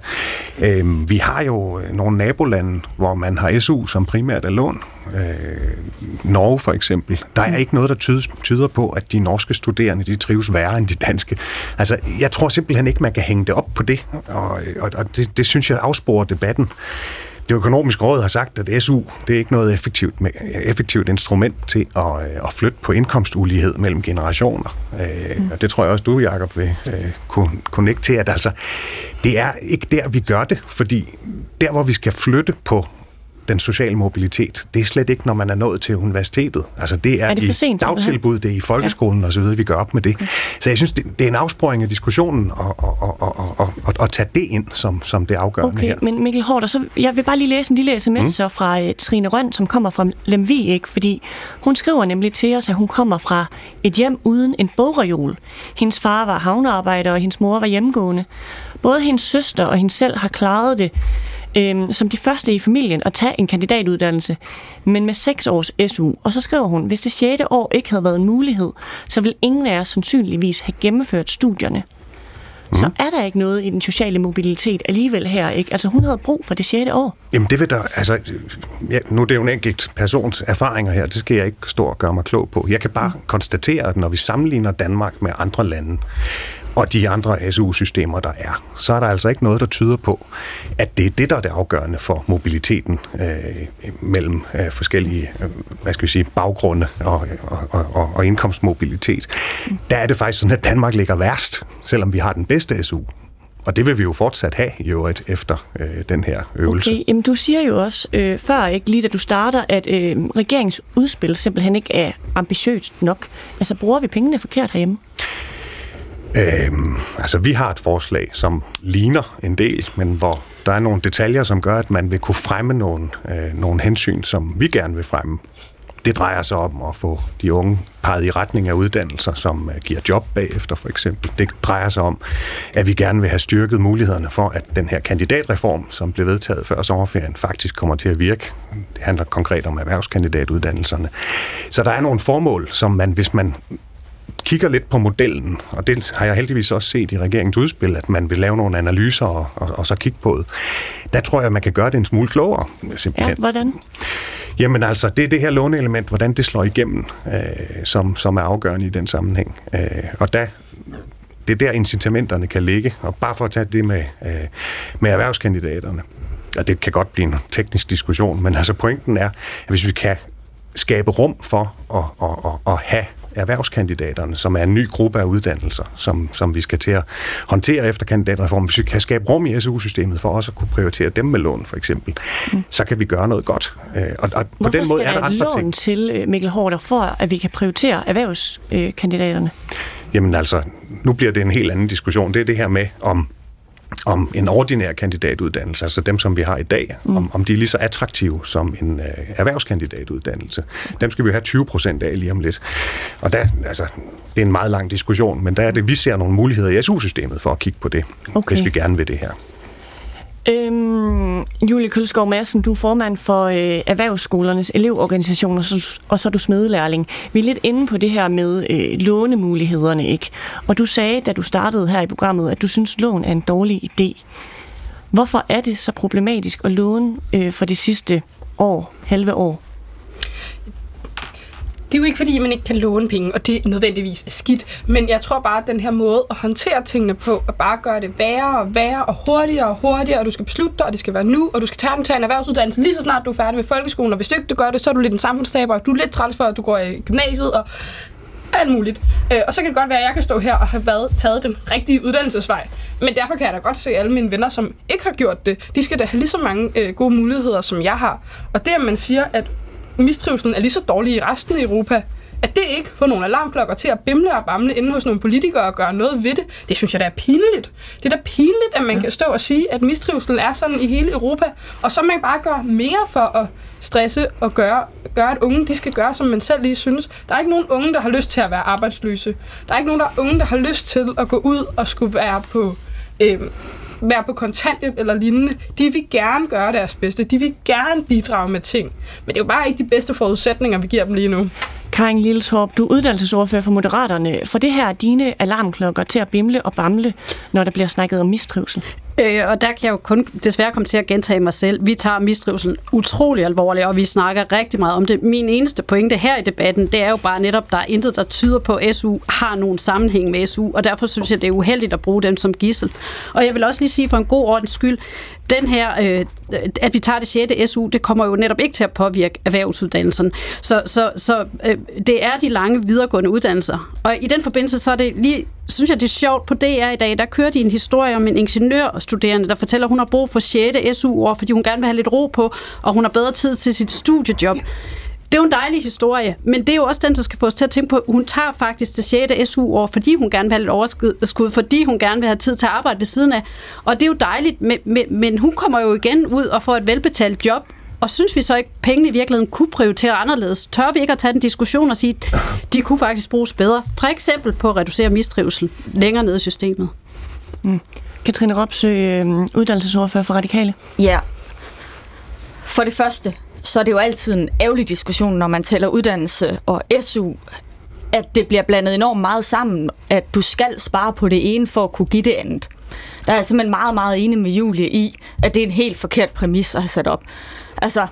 Ja. Øhm, vi har jo øh, nogle nabolande, hvor man har SU som primært er lån. Øh, Norge for eksempel. Der er mm. ikke noget, der tyder, tyder på, at de norske studerende, de trives værre end de danske. Altså, jeg tror simpelthen ikke, man kan hænge det op på det, og, og, og det, det synes jeg afsporer debatten det økonomiske råd har sagt, at SU det er ikke noget effektivt, effektivt instrument til at, øh, at flytte på indkomstulighed mellem generationer. Øh, mm. Og det tror jeg også, du, Jacob, vil øh, kunne, kunne til, at altså, det er ikke der, vi gør det, fordi der, hvor vi skal flytte på den sociale mobilitet, det er slet ikke, når man er nået til universitetet. Altså det er, Er det for i sent, simpelthen? dagtilbud, det er i folkeskolen ja. osv., vi gør op med det. Så jeg synes, det, det er en afsporing af diskussionen at, at, at, at, at, tage det ind som, som det afgørende Okay, her. men Mikkel Hårder, så jeg vil bare lige læse en lille sms mm. så fra uh, Trine Røn, som kommer fra Lemvig, ikke? fordi hun skriver nemlig til os, at hun kommer fra et hjem uden en bogreol. Hendes far var havnearbejder, og hendes mor var hjemmegående. Både hendes søster og hende selv har klaret det øhm, som de første i familien at tage en kandidatuddannelse, men med seks års SU. Og så skriver hun, hvis det sjette år ikke havde været en mulighed, så ville ingen af os sandsynligvis have gennemført studierne. Mm. Så er der ikke noget i den sociale mobilitet alligevel her, ikke? Altså hun havde brug for det sjette år. Jamen det vil der, altså, ja, nu er det jo en enkelt persons erfaringer her, det skal jeg ikke stå og gøre mig klog på. Jeg kan bare mm. konstatere, at når vi sammenligner Danmark med andre lande, og de andre SU-systemer, der er, så er der altså ikke noget, der tyder på, at det er det, der er det afgørende for mobiliteten øh, mellem øh, forskellige øh, hvad skal vi sige, baggrunde og, og, og, og indkomstmobilitet. Der er det faktisk sådan, at Danmark ligger værst, selvom vi har den bedste SU. Og det vil vi jo fortsat have i øvrigt efter øh, den her øvelse. Okay, jamen du siger jo også øh, før, ikke lige da du starter, at øh, regeringsudspil simpelthen ikke er ambitiøst nok. Altså bruger vi pengene forkert herhjemme? Øhm, altså, vi har et forslag, som ligner en del, men hvor der er nogle detaljer, som gør, at man vil kunne fremme nogle, øh, nogle hensyn, som vi gerne vil fremme. Det drejer sig om at få de unge peget i retning af uddannelser, som øh, giver job bagefter, for eksempel. Det drejer sig om, at vi gerne vil have styrket mulighederne for, at den her kandidatreform, som blev vedtaget før sommerferien, faktisk kommer til at virke. Det handler konkret om erhvervskandidatuddannelserne. Så der er nogle formål, som man, hvis man kigger lidt på modellen, og det har jeg heldigvis også set i regeringens udspil, at man vil lave nogle analyser og, og, og så kigge på det. Der tror jeg, at man kan gøre det en smule klogere, simpelthen. Ja, hvordan? Jamen altså, det er det her låneelement, hvordan det slår igennem, øh, som, som er afgørende i den sammenhæng. Øh, og der, det er der incitamenterne kan ligge. Og bare for at tage det med, øh, med erhvervskandidaterne, og det kan godt blive en teknisk diskussion, men altså pointen er, at hvis vi kan skabe rum for at, at, at, at have erhvervskandidaterne, som er en ny gruppe af uddannelser, som, som vi skal til at håndtere efter kandidatreformen. Hvis vi kan skabe rum i SU-systemet for også at kunne prioritere dem med lån, for eksempel, mm. så kan vi gøre noget godt. Øh, Og, og på den måde er der andre lån ting. til øh, Mikkel Hårder, for at vi kan prioritere erhvervskandidaterne? Jamen altså, nu bliver det en helt anden diskussion. Det er det her med, om om en ordinær kandidatuddannelse, altså dem, som vi har i dag, mm. om, om de er lige så attraktive som en øh, erhvervskandidatuddannelse. Dem skal vi jo have 20 procent af lige om lidt. Og der, altså, det er en meget lang diskussion, men der er det, vi ser nogle muligheder i SU-systemet for at kigge på det, Okay. hvis vi gerne vil det her. Øhm, Julie Kølskov Madsen, du er formand for øh, Erhvervsskolernes elevorganisation, og så, og så er du smedelærling. Vi er lidt inde på det her med øh, lånemulighederne, ikke? Og du sagde, da du startede her i programmet, at du synes, lån er en dårlig idé. Hvorfor er det så problematisk at låne øh, for det sidste år, halve år? Det er jo ikke, fordi man ikke kan låne penge, og det er nødvendigvis skidt. Men jeg tror bare, at den her måde at håndtere tingene på, at bare gøre det værre og værre og hurtigere og hurtigere, og du skal beslutte dig, og det skal være nu, og du skal tage, tage en erhvervsuddannelse lige så snart du er færdig med folkeskolen, og hvis du gør det, så er du lidt en samfundstaber, og du er lidt træls for, at du går i gymnasiet, og alt muligt. Øh, og så kan det godt være, at jeg kan stå her og have været, taget den rigtige uddannelsesvej. Men derfor kan jeg da godt se alle mine venner, som ikke har gjort det. De skal da have lige så mange øh, gode muligheder, som jeg har. Og det, at man siger, at mistrivselen er lige så dårlig i resten af Europa, at det ikke får nogle alarmklokker til at bimle og bamle inde hos nogle politikere og gøre noget ved det, det synes jeg da er pinligt. Det er da pinligt, at man kan stå og sige, at mistrivselen er sådan i hele Europa, og så man bare gør mere for at stresse og gøre, gøre, at unge de skal gøre, som man selv lige synes. Der er ikke nogen unge, der har lyst til at være arbejdsløse. Der er ikke nogen der er unge, der har lyst til at gå ud og skulle være på... Øh, være på kontanthjælp eller lignende, de vil gerne gøre deres bedste. De vil gerne bidrage med ting. Men det er jo bare ikke de bedste forudsætninger, vi giver dem lige nu. Karin Lilletorp, du er uddannelsesordfører for Moderaterne. For det her er dine alarmklokker til at bimle og bamle, når der bliver snakket om mistrivsel. Øh, og der kan jeg jo kun desværre komme til at gentage mig selv. Vi tager mistrivsel utrolig alvorligt, og vi snakker rigtig meget om det. Min eneste pointe her i debatten, det er jo bare netop, der er intet, der tyder på, at SU har nogen sammenhæng med SU, og derfor synes jeg, det er uheldigt at bruge dem som gissel. Og jeg vil også lige sige for en god ordens skyld, den her, øh, at vi tager det 6. SU, det kommer jo netop ikke til at påvirke erhvervsuddannelsen. Så, så, så øh, det er de lange videregående uddannelser. Og i den forbindelse, så er det lige synes jeg, det er sjovt på DR i dag. Der kører de en historie om en ingeniørstuderende, der fortæller, at hun har brug for 6. SU-år, fordi hun gerne vil have lidt ro på, og hun har bedre tid til sit studiejob. Det er jo en dejlig historie, men det er jo også den, der skal få os til at tænke på, at hun tager faktisk det 6. SU-år, fordi hun gerne vil have lidt overskud, øh, fordi hun gerne vil have tid til at arbejde ved siden af. Og det er jo dejligt, men, men, men hun kommer jo igen ud og får et velbetalt job, og synes vi så ikke, at pengene i virkeligheden kunne prioritere anderledes? Tør vi ikke at tage den diskussion og sige, at de kunne faktisk bruges bedre? For eksempel på at reducere mistrivsel længere ned i systemet. Mm. Katrine Ropsø, øh, uddannelsesordfører for Radikale. Ja. For det første, så er det jo altid en ærgerlig diskussion, når man tæller uddannelse og SU, at det bliver blandet enormt meget sammen, at du skal spare på det ene for at kunne give det andet. Der er jeg simpelthen meget, meget enig med Julie i, at det er en helt forkert præmis at have sat op. Altså,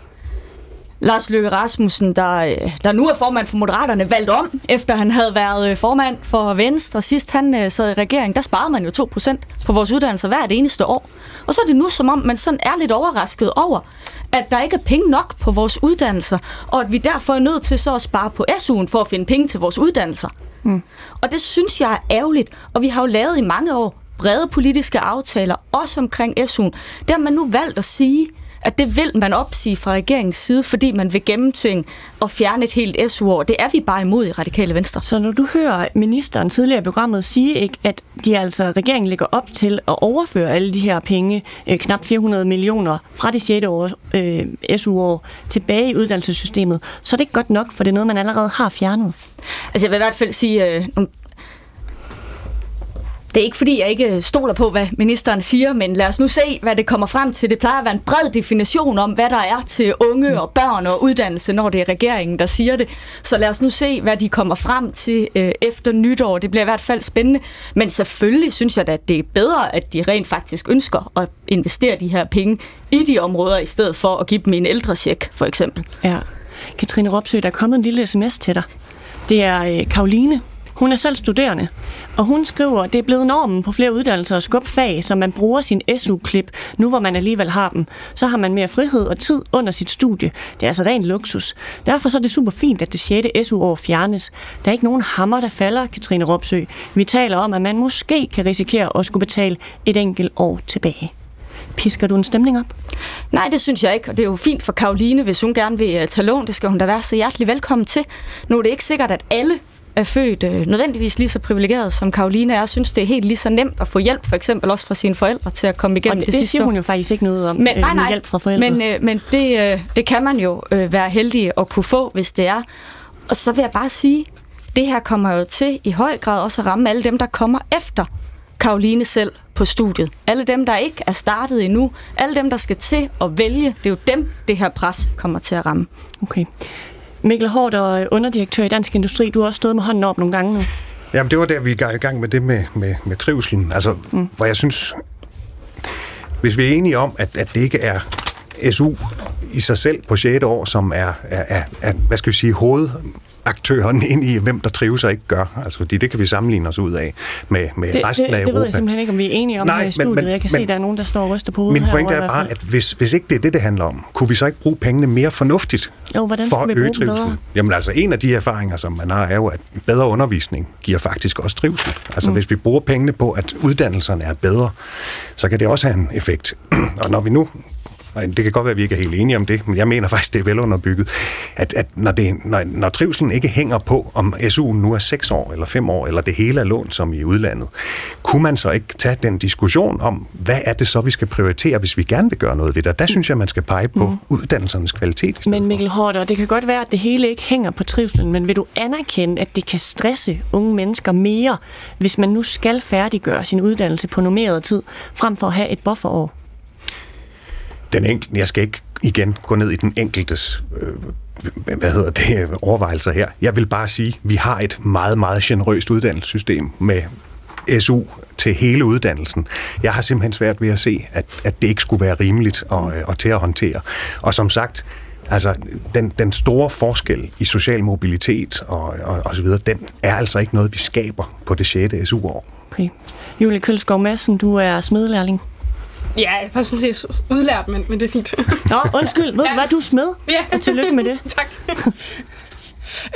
Lars Løkke Rasmussen, der, der nu er formand for Moderaterne, valgt om, efter han havde været øh, formand for Venstre. Sidst han øh, sad i regering, der sparede man jo 2% på vores uddannelser hvert eneste år. Og så er det nu som om, man sådan er lidt overrasket over, at der ikke er penge nok på vores uddannelser, og at vi derfor er nødt til så at spare på SU'en for at finde penge til vores uddannelser. Mm. Og det synes jeg er ærgerligt, og vi har jo lavet i mange år brede politiske aftaler, også omkring SU'en. Der har man nu valgt at sige, at det vil man opsige fra regeringens side, fordi man vil gennemtænke og fjerne et helt SU-år. Det er vi bare imod i Radikale Venstre. Så når du hører ministeren tidligere i programmet sige, ikke, at de altså, regeringen ligger op til at overføre alle de her penge, øh, knap 400 millioner fra det 6. År, øh, SU-år tilbage i uddannelsessystemet, så er det ikke godt nok, for det er noget, man allerede har fjernet. Altså jeg vil i hvert fald sige, øh, det er ikke fordi, jeg ikke stoler på, hvad ministeren siger, men lad os nu se, hvad det kommer frem til. Det plejer at være en bred definition om, hvad der er til unge og børn og uddannelse, når det er regeringen, der siger det. Så lad os nu se, hvad de kommer frem til øh, efter nytår. Det bliver i hvert fald spændende. Men selvfølgelig synes jeg at det er bedre, at de rent faktisk ønsker at investere de her penge i de områder, i stedet for at give dem en ældrecheck, for eksempel. Ja. Katrine Ropsø, der er kommet en lille sms til dig. Det er øh, Karoline, hun er selv studerende, og hun skriver, at det er blevet normen på flere uddannelser og skubbe fag, så man bruger sin SU-klip, nu hvor man alligevel har dem. Så har man mere frihed og tid under sit studie. Det er altså ren luksus. Derfor så er det super fint, at det 6. SU-år fjernes. Der er ikke nogen hammer, der falder, Katrine Ropsø. Vi taler om, at man måske kan risikere at skulle betale et enkelt år tilbage. Pisker du en stemning op? Nej, det synes jeg ikke, og det er jo fint for Karoline, hvis hun gerne vil øh, tage lån. Det skal hun da være så hjertelig velkommen til. Nu er det ikke sikkert, at alle er født øh, nødvendigvis lige så privilegeret som Karoline er, synes det er helt lige så nemt at få hjælp, for eksempel også fra sine forældre, til at komme igennem og det, det, det sidste siger hun jo faktisk ikke noget om, men, øh, nej, nej, hjælp fra forældre. Men, øh, men det, øh, det kan man jo øh, være heldig at kunne få, hvis det er. Og så vil jeg bare sige, det her kommer jo til i høj grad også at ramme alle dem, der kommer efter Karoline selv på studiet. Alle dem, der ikke er startet endnu. Alle dem, der skal til at vælge. Det er jo dem, det her pres kommer til at ramme. Okay. Mikkel Hård og underdirektør i Dansk Industri, du har også stået med hånden op nogle gange nu. Jamen, det var der, vi er i gang med det med, med, med trivselen. Altså, mm. hvor jeg synes, hvis vi er enige om, at, at det ikke er SU i sig selv på 6. år, som er, er, er, er hvad skal vi sige, hoved aktøren ind i, hvem der trives og ikke gør. Altså, fordi det kan vi sammenligne os ud af med, med det, resten det, af Europa. Det ved jeg simpelthen ikke, om vi er enige om Nej, her i studiet. Men, men, jeg kan men, se, at der er nogen, der står og ryster på hovedet Min pointe er bare, at hvis, hvis ikke det er det, det handler om, kunne vi så ikke bruge pengene mere fornuftigt jo, hvordan for at øge trivsel? Bedre? Jamen altså, en af de erfaringer, som man har, er jo, at bedre undervisning giver faktisk også trivsel. Altså, mm. hvis vi bruger pengene på, at uddannelserne er bedre, så kan det også have en effekt. og når vi nu det kan godt være, at vi ikke er helt enige om det, men jeg mener faktisk, det er velunderbygget, at, at når, det, når, når trivselen ikke hænger på, om SU'en nu er 6 år eller 5 år, eller det hele er lånt som i udlandet, kunne man så ikke tage den diskussion om, hvad er det så, vi skal prioritere, hvis vi gerne vil gøre noget ved det? Der synes jeg, man skal pege på mm. uddannelsernes kvalitet. Men Mikkel Hårder, det kan godt være, at det hele ikke hænger på trivselen, men vil du anerkende, at det kan stresse unge mennesker mere, hvis man nu skal færdiggøre sin uddannelse på normeret tid, frem for at have et bufferår? Den enkelte, jeg skal ikke igen gå ned i den enkeltes øh, hvad hedder det, overvejelser her. Jeg vil bare sige, at vi har et meget, meget generøst uddannelsessystem med SU til hele uddannelsen. Jeg har simpelthen svært ved at se, at, at det ikke skulle være rimeligt og, øh, og til at håndtere. Og som sagt, altså den, den store forskel i social mobilitet og, og, og så videre, den er altså ikke noget, vi skaber på det 6. SU-år. Okay. Julie Kølskov Madsen, du er smedlærling. Ja, jeg har sådan set udlært, men, men det er fint. Nå, undskyld. Ved ja. du hvad, du smed? Ja. Og tillykke med det. tak.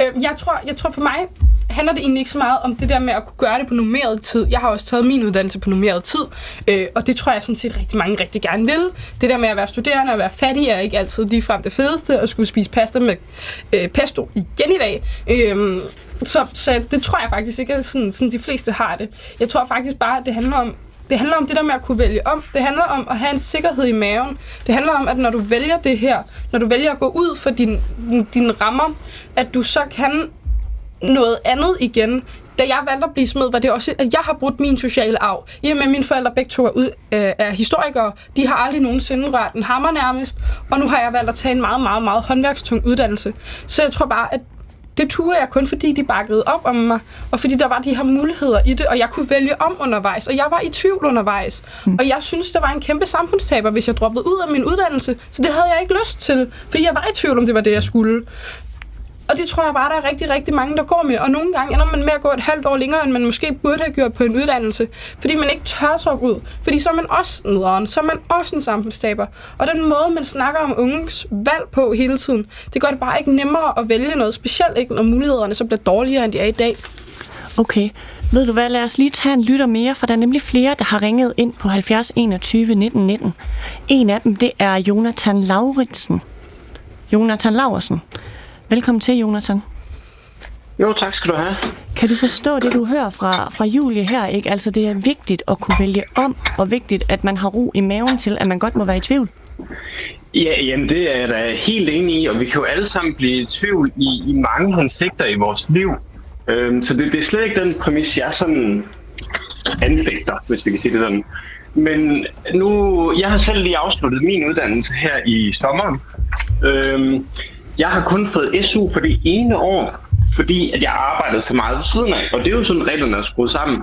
Øh, jeg, tror, jeg tror for mig handler det egentlig ikke så meget om det der med at kunne gøre det på nummeret tid. Jeg har også taget min uddannelse på nummeret tid, øh, og det tror jeg sådan set rigtig mange rigtig gerne vil. Det der med at være studerende og være fattig er ikke altid ligefrem det fedeste, at skulle spise pasta med øh, pesto igen i dag. Øh, så, så det tror jeg faktisk ikke, at sådan, sådan de fleste har det. Jeg tror faktisk bare, at det handler om det handler om det der med at kunne vælge om. Det handler om at have en sikkerhed i maven. Det handler om, at når du vælger det her, når du vælger at gå ud for din, dine rammer, at du så kan noget andet igen. Da jeg valgte at blive smed, var det også, at jeg har brudt min sociale arv. I og med, at mine forældre begge to er, ud, øh, er historikere, de har aldrig nogensinde rørt en hammer nærmest, og nu har jeg valgt at tage en meget, meget, meget håndværkstung uddannelse. Så jeg tror bare, at det turde jeg kun, fordi de bakkede op om mig, og fordi der var de her muligheder i det, og jeg kunne vælge om undervejs, og jeg var i tvivl undervejs. Mm. Og jeg synes, det var en kæmpe samfundstaber, hvis jeg droppede ud af min uddannelse, så det havde jeg ikke lyst til, fordi jeg var i tvivl om, det var det, jeg skulle. Og det tror jeg bare, der er rigtig, rigtig mange, der går med. Og nogle gange ender man med at gå et halvt år længere, end man måske burde have gjort på en uddannelse. Fordi man ikke tør sig ud. Fordi så er man også nederen. Så er man også en samfundstaber. Og den måde, man snakker om unges valg på hele tiden, det gør det bare ikke nemmere at vælge noget. Specielt ikke, når mulighederne så bliver dårligere, end de er i dag. Okay. Ved du hvad, lad os lige tage en lytter mere, for der er nemlig flere, der har ringet ind på 70 21 19 19. En af dem, det er Jonathan Lauritsen. Jonathan Laursen. Velkommen til, Jonathan. Jo, tak skal du have. Kan du forstå det, du hører fra, fra Julie her? Ikke? Altså, det er vigtigt at kunne vælge om, og vigtigt, at man har ro i maven til, at man godt må være i tvivl. Ja, jamen det er jeg da helt enig i, og vi kan jo alle sammen blive i tvivl i, i mange hensigter i vores liv. Øhm, så det, det er slet ikke den præmis, jeg sådan anfægter, hvis vi kan sige det sådan. Men nu, jeg har selv lige afsluttet min uddannelse her i sommeren. Øhm, jeg har kun fået SU for det ene år, fordi at jeg arbejdede for meget ved siden af. Og det er jo sådan, reglerne er skruet sammen.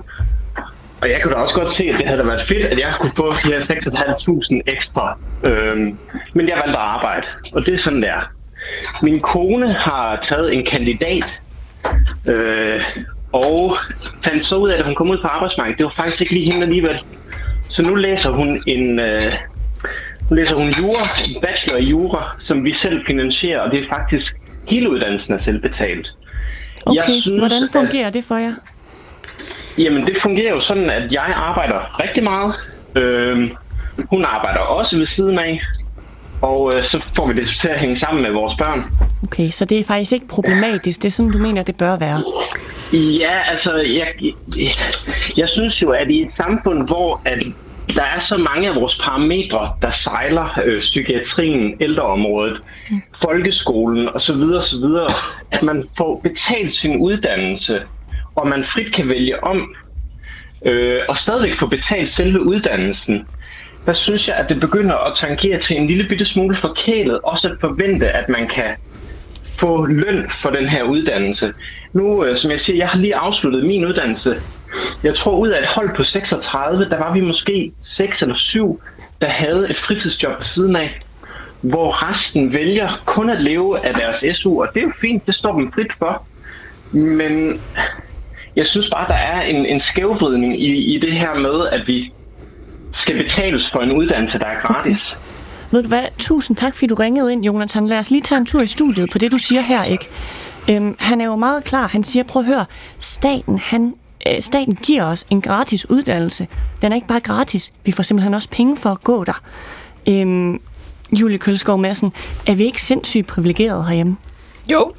Og jeg kunne da også godt se, at det havde været fedt, at jeg kunne få de her 6.500 ekstra. Øhm, men jeg valgte at arbejde, og det er sådan, der. Min kone har taget en kandidat, øh, og fandt så ud af, at hun kom ud på arbejdsmarkedet. Det var faktisk ikke lige hende alligevel. Så nu læser hun en, øh, nu læser hun jura, bachelor i jura, som vi selv finansierer, og det er faktisk hele uddannelsen er selvbetalt. Okay, jeg synes, hvordan fungerer at, det for jer? Jamen, det fungerer jo sådan, at jeg arbejder rigtig meget. Øh, hun arbejder også ved siden af, og øh, så får vi det til at hænge sammen med vores børn. Okay, så det er faktisk ikke problematisk. Det er sådan, du mener, det bør være? Ja, altså, jeg, jeg, jeg synes jo, at i et samfund, hvor at der er så mange af vores parametre, der sejler øh, psykiatrien, ældreområdet, mm. folkeskolen osv., osv., at man får betalt sin uddannelse, og man frit kan vælge om, øh, og stadigvæk få betalt selve uddannelsen, der synes jeg, at det begynder at tangere til en lille bitte smule forkælet, også at forvente, at man kan få løn for den her uddannelse. Nu, øh, som jeg siger, jeg har lige afsluttet min uddannelse jeg tror, ud af et hold på 36, der var vi måske 6 eller 7, der havde et fritidsjob på siden af, hvor resten vælger kun at leve af deres SU, og det er jo fint, det står dem frit for. Men jeg synes bare, der er en, en skævvridning i, i det her med, at vi skal betales for en uddannelse, der er gratis. Okay. Ved du hvad? Tusind tak, fordi du ringede ind, Jonathan. Lad os lige tage en tur i studiet på det, du siger her, ikke? Øhm, han er jo meget klar. Han siger, prøv at høre, staten han Øh, staten giver os en gratis uddannelse. Den er ikke bare gratis. Vi får simpelthen også penge for at gå der. Øhm, Julie Kølskov Madsen, er vi ikke sindssygt privilegerede herhjemme? Jo,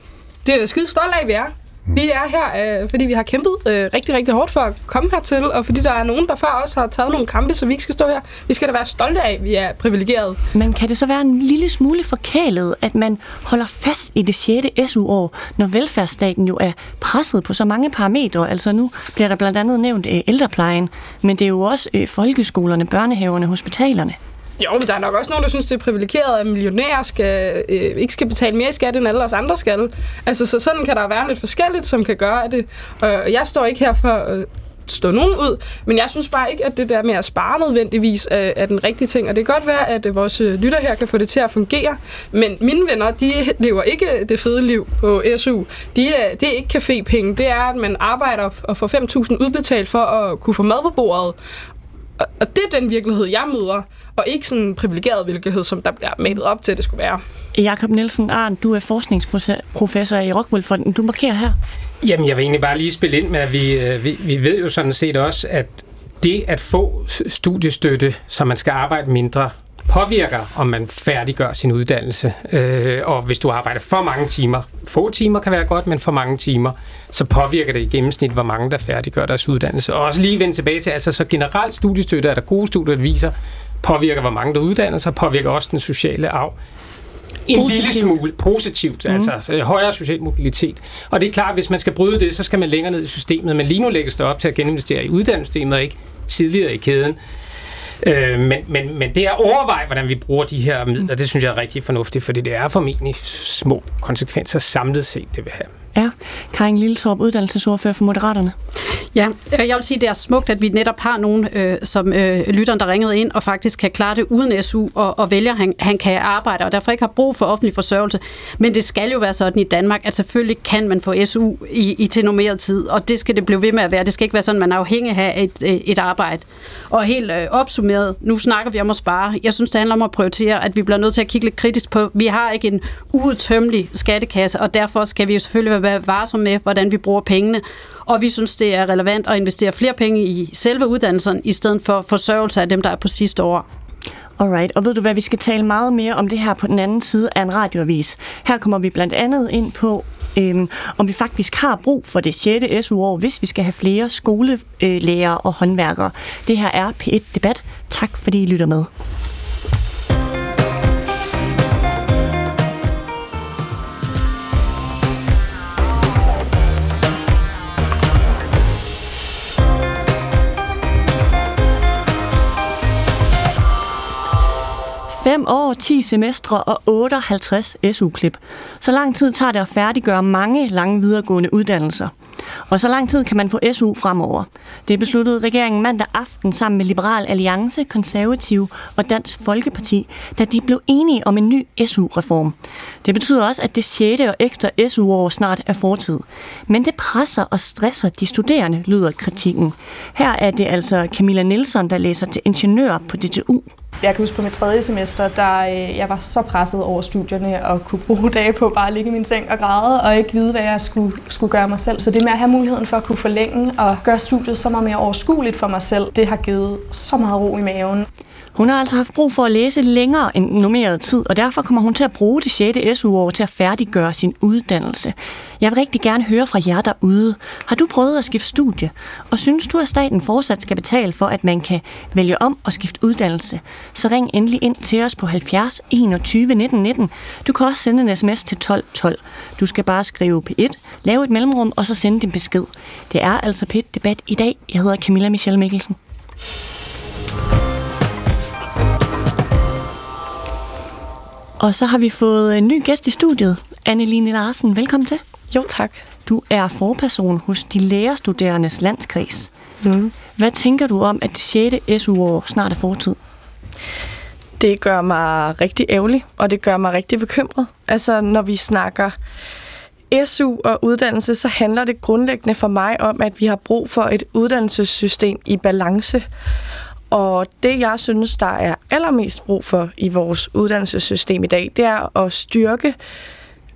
det er da skide stolt af, vi er. Vi er her, øh, fordi vi har kæmpet øh, rigtig, rigtig hårdt for at komme hertil, og fordi der er nogen, der før også har taget nogle kampe, så vi ikke skal stå her. Vi skal da være stolte af, at vi er privilegerede. Men kan det så være en lille smule forkælet, at man holder fast i det 6. SU-år, når velfærdsstaten jo er presset på så mange parametre? Altså nu bliver der blandt andet nævnt øh, ældreplejen, men det er jo også øh, folkeskolerne, børnehaverne, hospitalerne. Jo, men der er nok også nogen, der synes, det er privilegeret, at millionærer skal, øh, ikke skal betale mere i skat, end alle os andre skal. Altså, så sådan kan der være lidt forskelligt, som kan gøre det. Og jeg står ikke her for at stå nogen ud, men jeg synes bare ikke, at det der med at spare nødvendigvis er, er den rigtige ting. Og det kan godt være, at øh, vores øh, lytter her kan få det til at fungere, men mine venner, de lever ikke det fede liv på SU. De er, det er ikke cafépenge. Det er, at man arbejder og får 5.000 udbetalt for at kunne få mad på bordet og, og det er den virkelighed, jeg møder, og ikke sådan en privilegeret virkelighed, som der bliver malet op til, at det skulle være. Jakob Nielsen Arndt, du er forskningsprofessor i Rockwool-fonden. Du markerer her. Jamen, jeg vil egentlig bare lige spille ind med, at vi, øh, vi, vi ved jo sådan set også, at det at få studiestøtte, så man skal arbejde mindre, påvirker, om man færdiggør sin uddannelse. Øh, og hvis du arbejder for mange timer, få timer kan være godt, men for mange timer, så påvirker det i gennemsnit, hvor mange der færdiggør deres uddannelse. Og også lige vende tilbage til, altså så generelt studiestøtte er der gode studier, der viser, påvirker, hvor mange der uddanner sig, påvirker også den sociale arv. En positivt. lille smule positivt, mm. altså øh, højere social mobilitet. Og det er klart, at hvis man skal bryde det, så skal man længere ned i systemet, men lige nu lægges det op til at geninvestere i uddannelsessystemet, ikke tidligere i kæden. Øh, men, men, men det er at overveje, hvordan vi bruger de her midler, det synes jeg er rigtig fornuftigt, fordi det er formentlig små konsekvenser samlet set, det vil have. Ja, Karin Lilletorp, uddannelsesordfører for Moderaterne. Ja, øh, jeg vil sige, det er smukt, at vi netop har nogen, øh, som øh, lytteren, der ringede ind, og faktisk kan klare det uden SU, og, og vælger, han, han kan arbejde, og derfor ikke har brug for offentlig forsørgelse. Men det skal jo være sådan i Danmark, at selvfølgelig kan man få SU i, i til normeret tid, og det skal det blive ved med at være. Det skal ikke være sådan, at man er afhængig af et, øh, et arbejde. Og helt øh, opsummeret, nu snakker vi om at spare. Jeg synes, det handler om at prioritere, at vi bliver nødt til at kigge lidt kritisk på, vi har ikke en uudtømmelig skattekasse, og derfor skal vi jo selvfølgelig være varsomme med, hvordan vi bruger pengene. Og vi synes, det er relevant at investere flere penge i selve uddannelsen, i stedet for forsørgelse af dem, der er på sidste år. Alright, og ved du hvad, vi skal tale meget mere om det her på den anden side af en radioavis. Her kommer vi blandt andet ind på, øhm, om vi faktisk har brug for det 6. SU-år, hvis vi skal have flere skolelærer og håndværkere. Det her er P1 Debat. Tak fordi I lytter med. 5 år, 10 semestre og 58 SU-klip. Så lang tid tager det at færdiggøre mange lange videregående uddannelser. Og så lang tid kan man få SU fremover. Det besluttede regeringen mandag aften sammen med Liberal Alliance, Konservativ og Dansk Folkeparti, da de blev enige om en ny SU-reform. Det betyder også, at det 6. og ekstra SU-år snart er fortid. Men det presser og stresser de studerende, lyder kritikken. Her er det altså Camilla Nielsen, der læser til ingeniør på DTU. Jeg kan huske på mit tredje semester, der øh, jeg var så presset over studierne og kunne bruge dage på bare at ligge i min seng og græde og ikke vide, hvad jeg skulle, skulle gøre mig selv. Så det med at have muligheden for at kunne forlænge og gøre studiet så meget mere overskueligt for mig selv, det har givet så meget ro i maven. Hun har altså haft brug for at læse længere end normeret tid, og derfor kommer hun til at bruge det 6. SU-år til at færdiggøre sin uddannelse. Jeg vil rigtig gerne høre fra jer derude. Har du prøvet at skifte studie? Og synes du, at staten fortsat skal betale for, at man kan vælge om og skifte uddannelse? Så ring endelig ind til os på 70 21 19 19. Du kan også sende en sms til 12 12. Du skal bare skrive P1, lave et mellemrum og så sende din besked. Det er altså P1 Debat i dag. Jeg hedder Camilla Michelle Mikkelsen. Og så har vi fået en ny gæst i studiet. Anneline Larsen, velkommen til. Jo, tak. Du er forperson hos de lærerstuderendes landskreds. Mm. Hvad tænker du om, at det 6. SU-år snart er fortid? Det gør mig rigtig ærgerlig, og det gør mig rigtig bekymret. Altså, når vi snakker SU og uddannelse, så handler det grundlæggende for mig om, at vi har brug for et uddannelsessystem i balance. Og det, jeg synes, der er allermest brug for i vores uddannelsessystem i dag, det er at styrke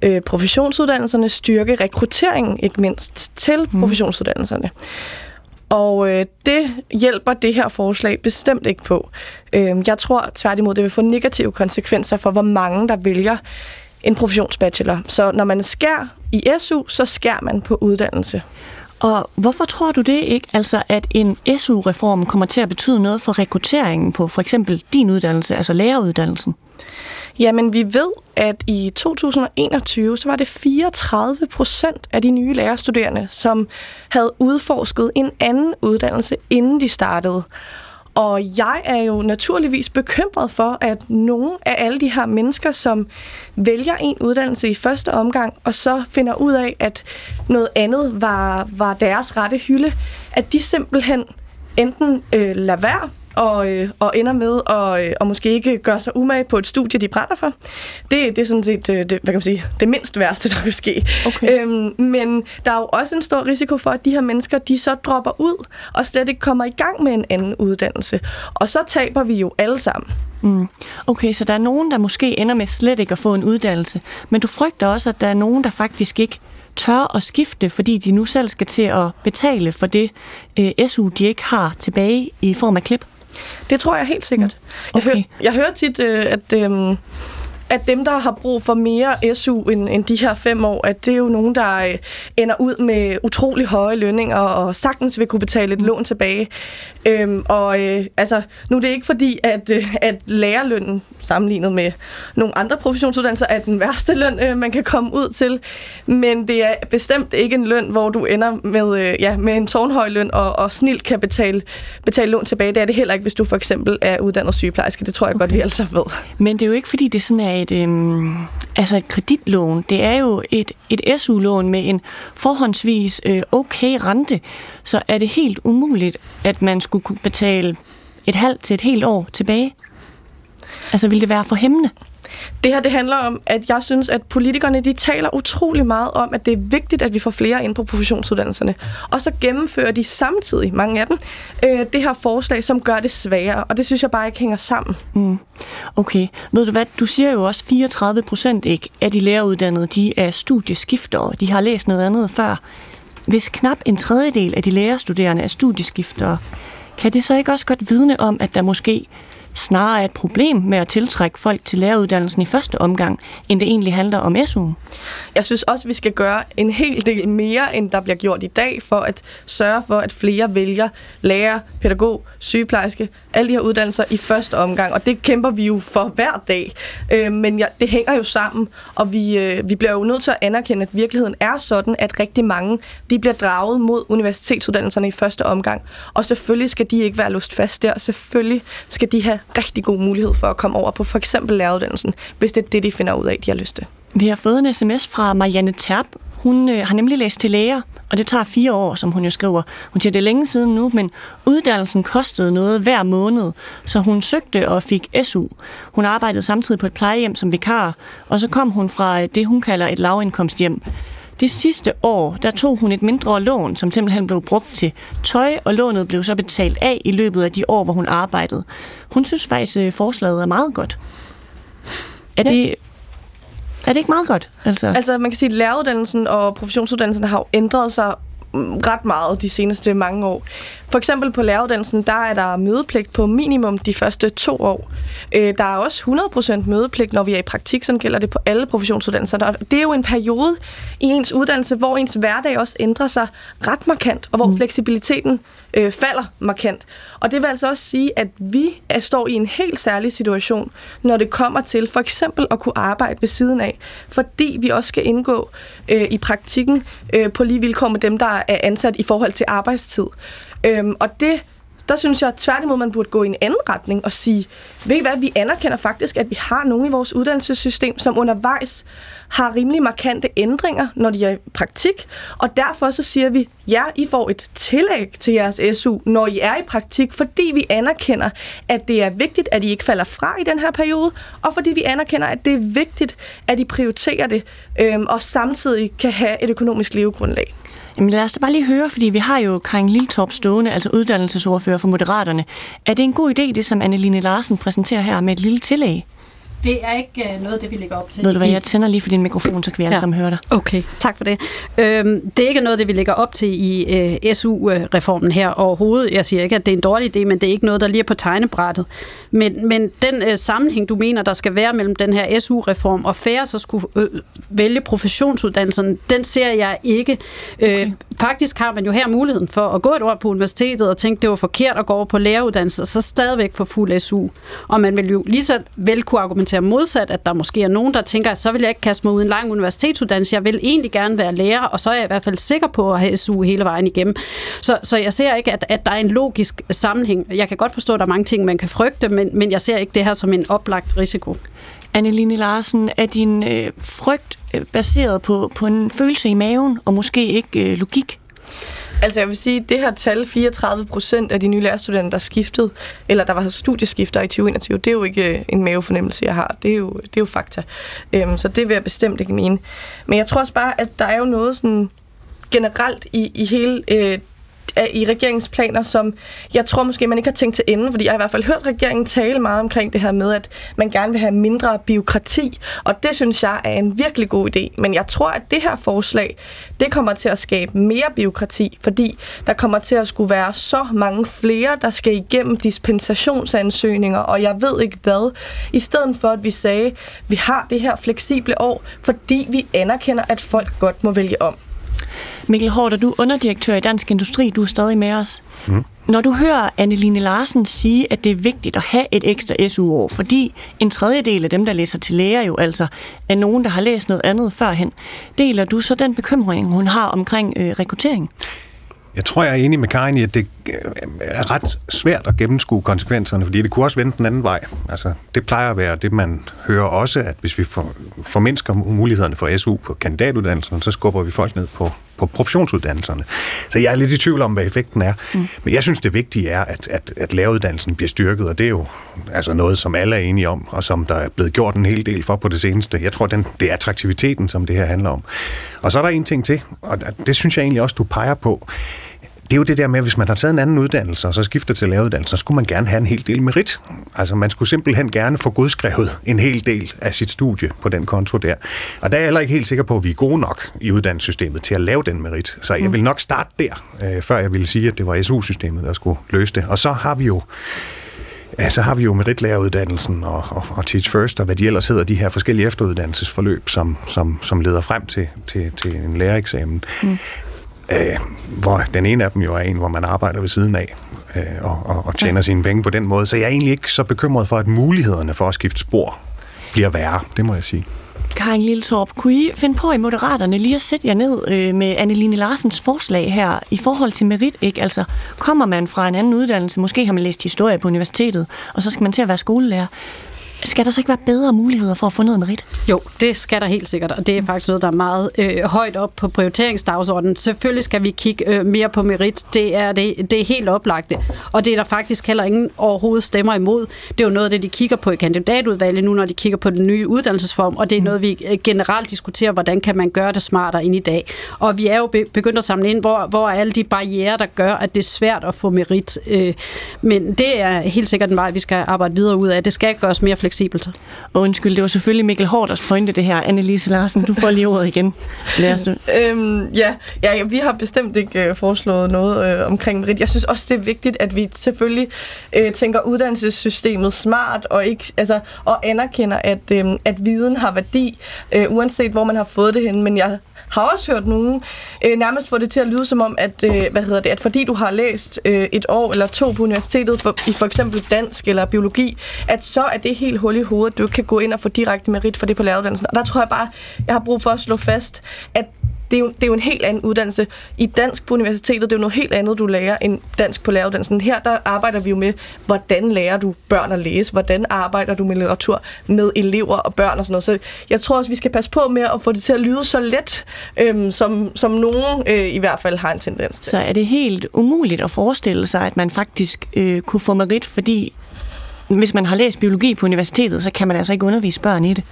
øh, professionsuddannelserne, styrke rekrutteringen ikke mindst til mm. professionsuddannelserne. Og øh, det hjælper det her forslag bestemt ikke på. Øh, jeg tror tværtimod, det vil få negative konsekvenser for, hvor mange der vælger en professionsbachelor. Så når man skær i SU, så skær man på uddannelse. Og hvorfor tror du det ikke, altså at en SU-reform kommer til at betyde noget for rekrutteringen på for eksempel din uddannelse, altså læreruddannelsen? Jamen, vi ved, at i 2021, så var det 34 procent af de nye lærerstuderende, som havde udforsket en anden uddannelse, inden de startede. Og jeg er jo naturligvis bekymret for, at nogle af alle de her mennesker, som vælger en uddannelse i første omgang, og så finder ud af, at noget andet var, var deres rette hylde, at de simpelthen enten øh, lader være og, øh, og ender med at øh, og måske ikke gøre sig umage på et studie, de brænder for. Det, det er sådan set øh, det, hvad kan man sige, det mindst værste, der kan ske. Okay. Øhm, men der er jo også en stor risiko for, at de her mennesker, de så dropper ud og slet ikke kommer i gang med en anden uddannelse. Og så taber vi jo alle sammen. Mm. Okay, så der er nogen, der måske ender med slet ikke at få en uddannelse, men du frygter også, at der er nogen, der faktisk ikke tør at skifte, fordi de nu selv skal til at betale for det øh, SU, de ikke har tilbage i form af klip? Det tror jeg helt sikkert. Mm. Okay. Jeg, hører, jeg hører tit, øh, at... Øh, at dem, der har brug for mere SU end, end de her fem år, at det er jo nogen, der øh, ender ud med utrolig høje lønninger og sagtens vil kunne betale et lån tilbage. Øhm, og øh, altså, nu er det ikke fordi, at, øh, at lærerlønnen sammenlignet med nogle andre professionsuddannelser er den værste løn, øh, man kan komme ud til. Men det er bestemt ikke en løn, hvor du ender med, øh, ja, med en tårnhøj løn og, og snilt kan betale, betale lån tilbage. Det er det heller ikke, hvis du for eksempel er uddannet sygeplejerske. Det tror jeg okay. godt, vi sammen ved. Men det er jo ikke fordi, det sådan er et, øhm, altså et kreditlån. Det er jo et, et SU-lån med en forhåndsvis øh, okay rente. Så er det helt umuligt, at man skulle kunne betale et halvt til et helt år tilbage. Altså, ville det være for hæmmende? Det her det handler om, at jeg synes, at politikerne de taler utrolig meget om, at det er vigtigt, at vi får flere ind på professionsuddannelserne. Og så gennemfører de samtidig, mange af dem, øh, det her forslag, som gør det sværere. Og det synes jeg bare ikke hænger sammen. Mm. Okay. Ved du hvad, du siger jo også 34 procent ikke af de læreruddannede, de er studieskiftere. De har læst noget andet før. Hvis knap en tredjedel af de lærerstuderende er studieskiftere, kan det så ikke også godt vidne om, at der måske snarere er et problem med at tiltrække folk til læreruddannelsen i første omgang, end det egentlig handler om SU. Jeg synes også, vi skal gøre en hel del mere, end der bliver gjort i dag, for at sørge for, at flere vælger lærer, pædagog, sygeplejerske, alle de her uddannelser i første omgang, og det kæmper vi jo for hver dag. Øh, men ja, det hænger jo sammen, og vi, øh, vi bliver jo nødt til at anerkende, at virkeligheden er sådan, at rigtig mange de bliver draget mod universitetsuddannelserne i første omgang. Og selvfølgelig skal de ikke være lust fast der. Selvfølgelig skal de have rigtig god mulighed for at komme over på for eksempel læreruddannelsen, hvis det er det, de finder ud af, de har lyst til. Vi har fået en sms fra Marianne Terp. Hun øh, har nemlig læst til læger, og det tager fire år, som hun jo skriver. Hun siger, det er længe siden nu, men uddannelsen kostede noget hver måned, så hun søgte og fik SU. Hun arbejdede samtidig på et plejehjem som vikar, og så kom hun fra øh, det, hun kalder et lavindkomsthjem. Det sidste år, der tog hun et mindre lån, som simpelthen blev brugt til tøj, og lånet blev så betalt af i løbet af de år, hvor hun arbejdede. Hun synes faktisk, at forslaget er meget godt. Er det, ja. er det ikke meget godt? Altså? altså, man kan sige, at læreruddannelsen og professionsuddannelsen har jo ændret sig ret meget de seneste mange år. For eksempel på læreruddannelsen, der er der mødepligt på minimum de første to år. Øh, der er også 100% mødepligt, når vi er i praktik, sådan gælder det på alle professionsuddannelser. Det er jo en periode i ens uddannelse, hvor ens hverdag også ændrer sig ret markant, og hvor mm. fleksibiliteten øh, falder markant. Og det vil altså også sige, at vi er, står i en helt særlig situation, når det kommer til for eksempel at kunne arbejde ved siden af, fordi vi også skal indgå øh, i praktikken øh, på lige vilkår med dem, der er ansat i forhold til arbejdstid. Øhm, og det, der synes jeg tværtimod, man burde gå i en anden retning og sige, ved I hvad, vi anerkender faktisk, at vi har nogle i vores uddannelsessystem, som undervejs har rimelig markante ændringer, når de er i praktik, og derfor så siger vi, ja, I får et tillæg til jeres SU, når I er i praktik, fordi vi anerkender, at det er vigtigt, at I ikke falder fra i den her periode, og fordi vi anerkender, at det er vigtigt, at I prioriterer det, øhm, og samtidig kan have et økonomisk levegrundlag. Jamen lad os da bare lige høre, fordi vi har jo Karin Liltorp stående, altså uddannelsesordfører for Moderaterne. Er det en god idé, det som Anneline Larsen præsenterer her med et lille tillæg? Det er ikke uh, noget, det vi lægger op til. Ved du hvad, jeg tænder lige for din mikrofon, så kan vi alle ja. sammen høre dig. Okay, tak for det. Øhm, det er ikke noget, det vi lægger op til i øh, SU-reformen her overhovedet. Jeg siger ikke, at det er en dårlig idé, men det er ikke noget, der lige er på tegnebrættet. Men, men den uh, sammenhæng, du mener, der skal være mellem den her SU-reform og færre, så skulle uh, vælge professionsuddannelsen, den ser jeg ikke. Okay. Uh, faktisk har man jo her muligheden for at gå et år på universitetet og tænke, det var forkert at gå over på læreruddannelse, og så stadigvæk få fuld SU. Og man vil jo lige så vel kunne argumentere argumentere modsat, at der måske er nogen, der tænker, at så vil jeg ikke kaste mig ud en lang universitetsuddannelse. Jeg vil egentlig gerne være lærer, og så er jeg i hvert fald sikker på at have SU hele vejen igennem. Så, så jeg ser ikke, at, at der er en logisk sammenhæng. Jeg kan godt forstå, at der er mange ting, man kan frygte, men, men jeg ser ikke det her som en oplagt risiko. Anneline Larsen, er din øh, frygt øh, baseret på, på en følelse i maven, og måske ikke øh, logik? Altså jeg vil sige, det her tal, 34 procent af de nye lærerstuderende, der skiftede, eller der var studieskifter i 2021, det er jo ikke øh, en mavefornemmelse, jeg har. Det er jo, det er jo fakta. Øhm, så det vil jeg bestemt ikke mene. Men jeg tror også bare, at der er jo noget sådan generelt i, i hele øh, i regeringens planer, som jeg tror måske, man ikke har tænkt til ende, fordi jeg har i hvert fald hørt regeringen tale meget omkring det her med, at man gerne vil have mindre byråkrati, og det synes jeg er en virkelig god idé. Men jeg tror, at det her forslag, det kommer til at skabe mere byråkrati, fordi der kommer til at skulle være så mange flere, der skal igennem dispensationsansøgninger, og jeg ved ikke hvad, i stedet for at vi sagde, vi har det her fleksible år, fordi vi anerkender, at folk godt må vælge om. Mikkel Hård, du er underdirektør i Dansk Industri. Du er stadig med os. Mm. Når du hører Anneline Larsen sige, at det er vigtigt at have et ekstra SU-år, fordi en tredjedel af dem, der læser til læger jo altså er nogen, der har læst noget andet førhen, deler du så den bekymring, hun har omkring øh, rekruttering? Jeg tror, jeg er enig med Karin i, at det øh, er ret svært at gennemskue konsekvenserne, fordi det kunne også vende den anden vej. Altså, det plejer at være det, man hører også, at hvis vi formindsker mulighederne for SU på kandidatuddannelserne, så skubber vi folk ned på, på professionsuddannelserne. Så jeg er lidt i tvivl om, hvad effekten er. Mm. Men jeg synes, det vigtige er, at, at, at læreruddannelsen bliver styrket, og det er jo altså noget, som alle er enige om, og som der er blevet gjort en hel del for på det seneste. Jeg tror, den, det er attraktiviteten, som det her handler om. Og så er der en ting til, og det synes jeg egentlig også, du peger på det er jo det der med, at hvis man har taget en anden uddannelse, og så skifter til læreruddannelse, så skulle man gerne have en hel del merit. Altså man skulle simpelthen gerne få godskrevet en hel del af sit studie på den konto der. Og der er jeg heller ikke helt sikker på, at vi er gode nok i uddannelsessystemet til at lave den merit. Så jeg mm. vil nok starte der, øh, før jeg ville sige, at det var SU-systemet, der skulle løse det. Og så har vi jo Ja, så har vi jo meritlæreruddannelsen og, og, og Teach First, og hvad de ellers hedder, de her forskellige efteruddannelsesforløb, som, som, som leder frem til, til, til en lærereksamen. Mm øh, hvor den ene af dem jo er en, hvor man arbejder ved siden af øh, og, og, og tjener ja. sine penge på den måde. Så jeg er egentlig ikke så bekymret for, at mulighederne for at skifte spor bliver værre, det må jeg sige. Karin Lilletorp, kunne I finde på i Moderaterne lige at sætte jer ned øh, med Anneline Larsens forslag her i forhold til merit? Ikke? Altså, kommer man fra en anden uddannelse, måske har man læst historie på universitetet, og så skal man til at være skolelærer. Skal der så ikke være bedre muligheder for at få noget merit? Jo, det skal der helt sikkert, og det er faktisk noget, der er meget øh, højt op på prioriteringsdagsordenen. Selvfølgelig skal vi kigge øh, mere på merit. Det er, det, det er helt oplagte, og det er der faktisk heller ingen overhovedet stemmer imod. Det er jo noget af det, de kigger på i kandidatudvalget nu, når de kigger på den nye uddannelsesform, og det er mm. noget, vi øh, generelt diskuterer, hvordan kan man gøre det smartere ind i dag. Og vi er jo begyndt at samle ind, hvor, hvor er alle de barriere, der gør, at det er svært at få merit. Øh, men det er helt sikkert en vej, vi skal arbejde videre ud af. Det skal gøres mere fleksibelt. Og undskyld, det var selvfølgelig Mikkel Hårders pointe, det her. Annelise Larsen, du får lige ordet igen. Lad os øhm, ja, ja, vi har bestemt ikke øh, foreslået noget øh, omkring merit. Jeg synes også, det er vigtigt, at vi selvfølgelig øh, tænker uddannelsessystemet smart, og ikke altså, og anerkender, at, øh, at viden har værdi, øh, uanset hvor man har fået det hen. Men jeg har også hørt nogen øh, nærmest få det til at lyde som om, at, øh, hvad hedder det, at fordi du har læst øh, et år eller to på universitetet for, i for eksempel dansk eller biologi, at så er det helt hul i hovedet, du kan gå ind og få direkte merit for det på læreruddannelsen. Og der tror jeg bare, jeg har brug for at slå fast, at det er, jo, det er jo en helt anden uddannelse. I dansk på universitetet, det er jo noget helt andet, du lærer end dansk på læreruddannelsen. Her der arbejder vi jo med, hvordan lærer du børn at læse? Hvordan arbejder du med litteratur med elever og børn og sådan noget? Så jeg tror også, vi skal passe på med at få det til at lyde så let, øhm, som, som nogen øh, i hvert fald har en tendens til. Så er det helt umuligt at forestille sig, at man faktisk øh, kunne få merit, fordi hvis man har læst biologi på universitetet, så kan man altså ikke undervise børn i det.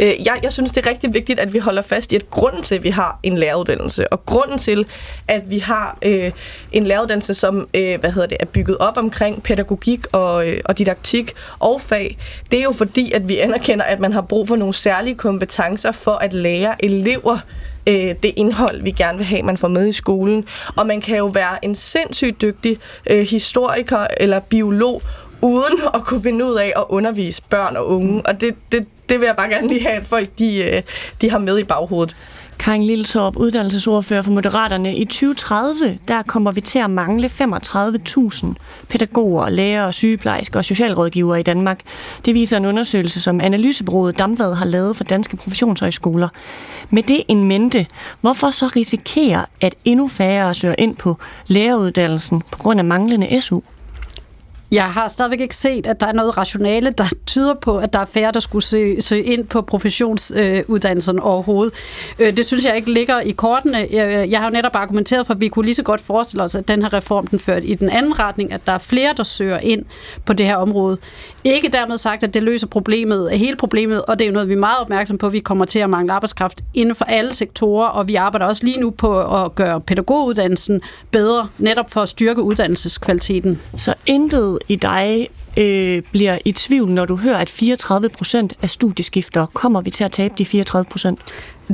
Øh, jeg, jeg synes, det er rigtig vigtigt, at vi holder fast i, at grunden til, at vi har en læreruddannelse, og grunden til, at vi har øh, en læreruddannelse, som øh, hvad hedder det, er bygget op omkring pædagogik og, øh, og didaktik og fag, det er jo fordi, at vi anerkender, at man har brug for nogle særlige kompetencer for at lære elever øh, det indhold, vi gerne vil have, man får med i skolen. Og man kan jo være en sindssygt dygtig øh, historiker eller biolog, uden at kunne finde ud af at undervise børn og unge. Og det, det, det vil jeg bare gerne lige have, at folk de, øh, de har med i baghovedet. Karin Lilletorp, uddannelsesordfører for Moderaterne. I 2030, der kommer vi til at mangle 35.000 pædagoger, lærere, sygeplejersker og socialrådgivere i Danmark. Det viser en undersøgelse, som analysebureauet Damvad har lavet for danske professionshøjskoler. Med det en mente, hvorfor så risikere, at endnu færre søger ind på læreruddannelsen på grund af manglende SU? Jeg har stadigvæk ikke set, at der er noget rationale, der tyder på, at der er færre, der skulle søge, søge ind på professionsuddannelsen overhovedet. Øh, det synes jeg ikke ligger i kortene. Jeg, jeg har jo netop argumenteret for, at vi kunne lige så godt forestille os, at den her reform den førte i den anden retning, at der er flere, der søger ind på det her område. Ikke dermed sagt, at det løser problemet, hele problemet, og det er jo noget, vi er meget opmærksom på. Vi kommer til at mangle arbejdskraft inden for alle sektorer, og vi arbejder også lige nu på at gøre pædagoguddannelsen bedre, netop for at styrke uddannelseskvaliteten. Så intet i dig øh, bliver i tvivl, når du hører, at 34 procent af studieskifter kommer vi til at tabe de 34 procent?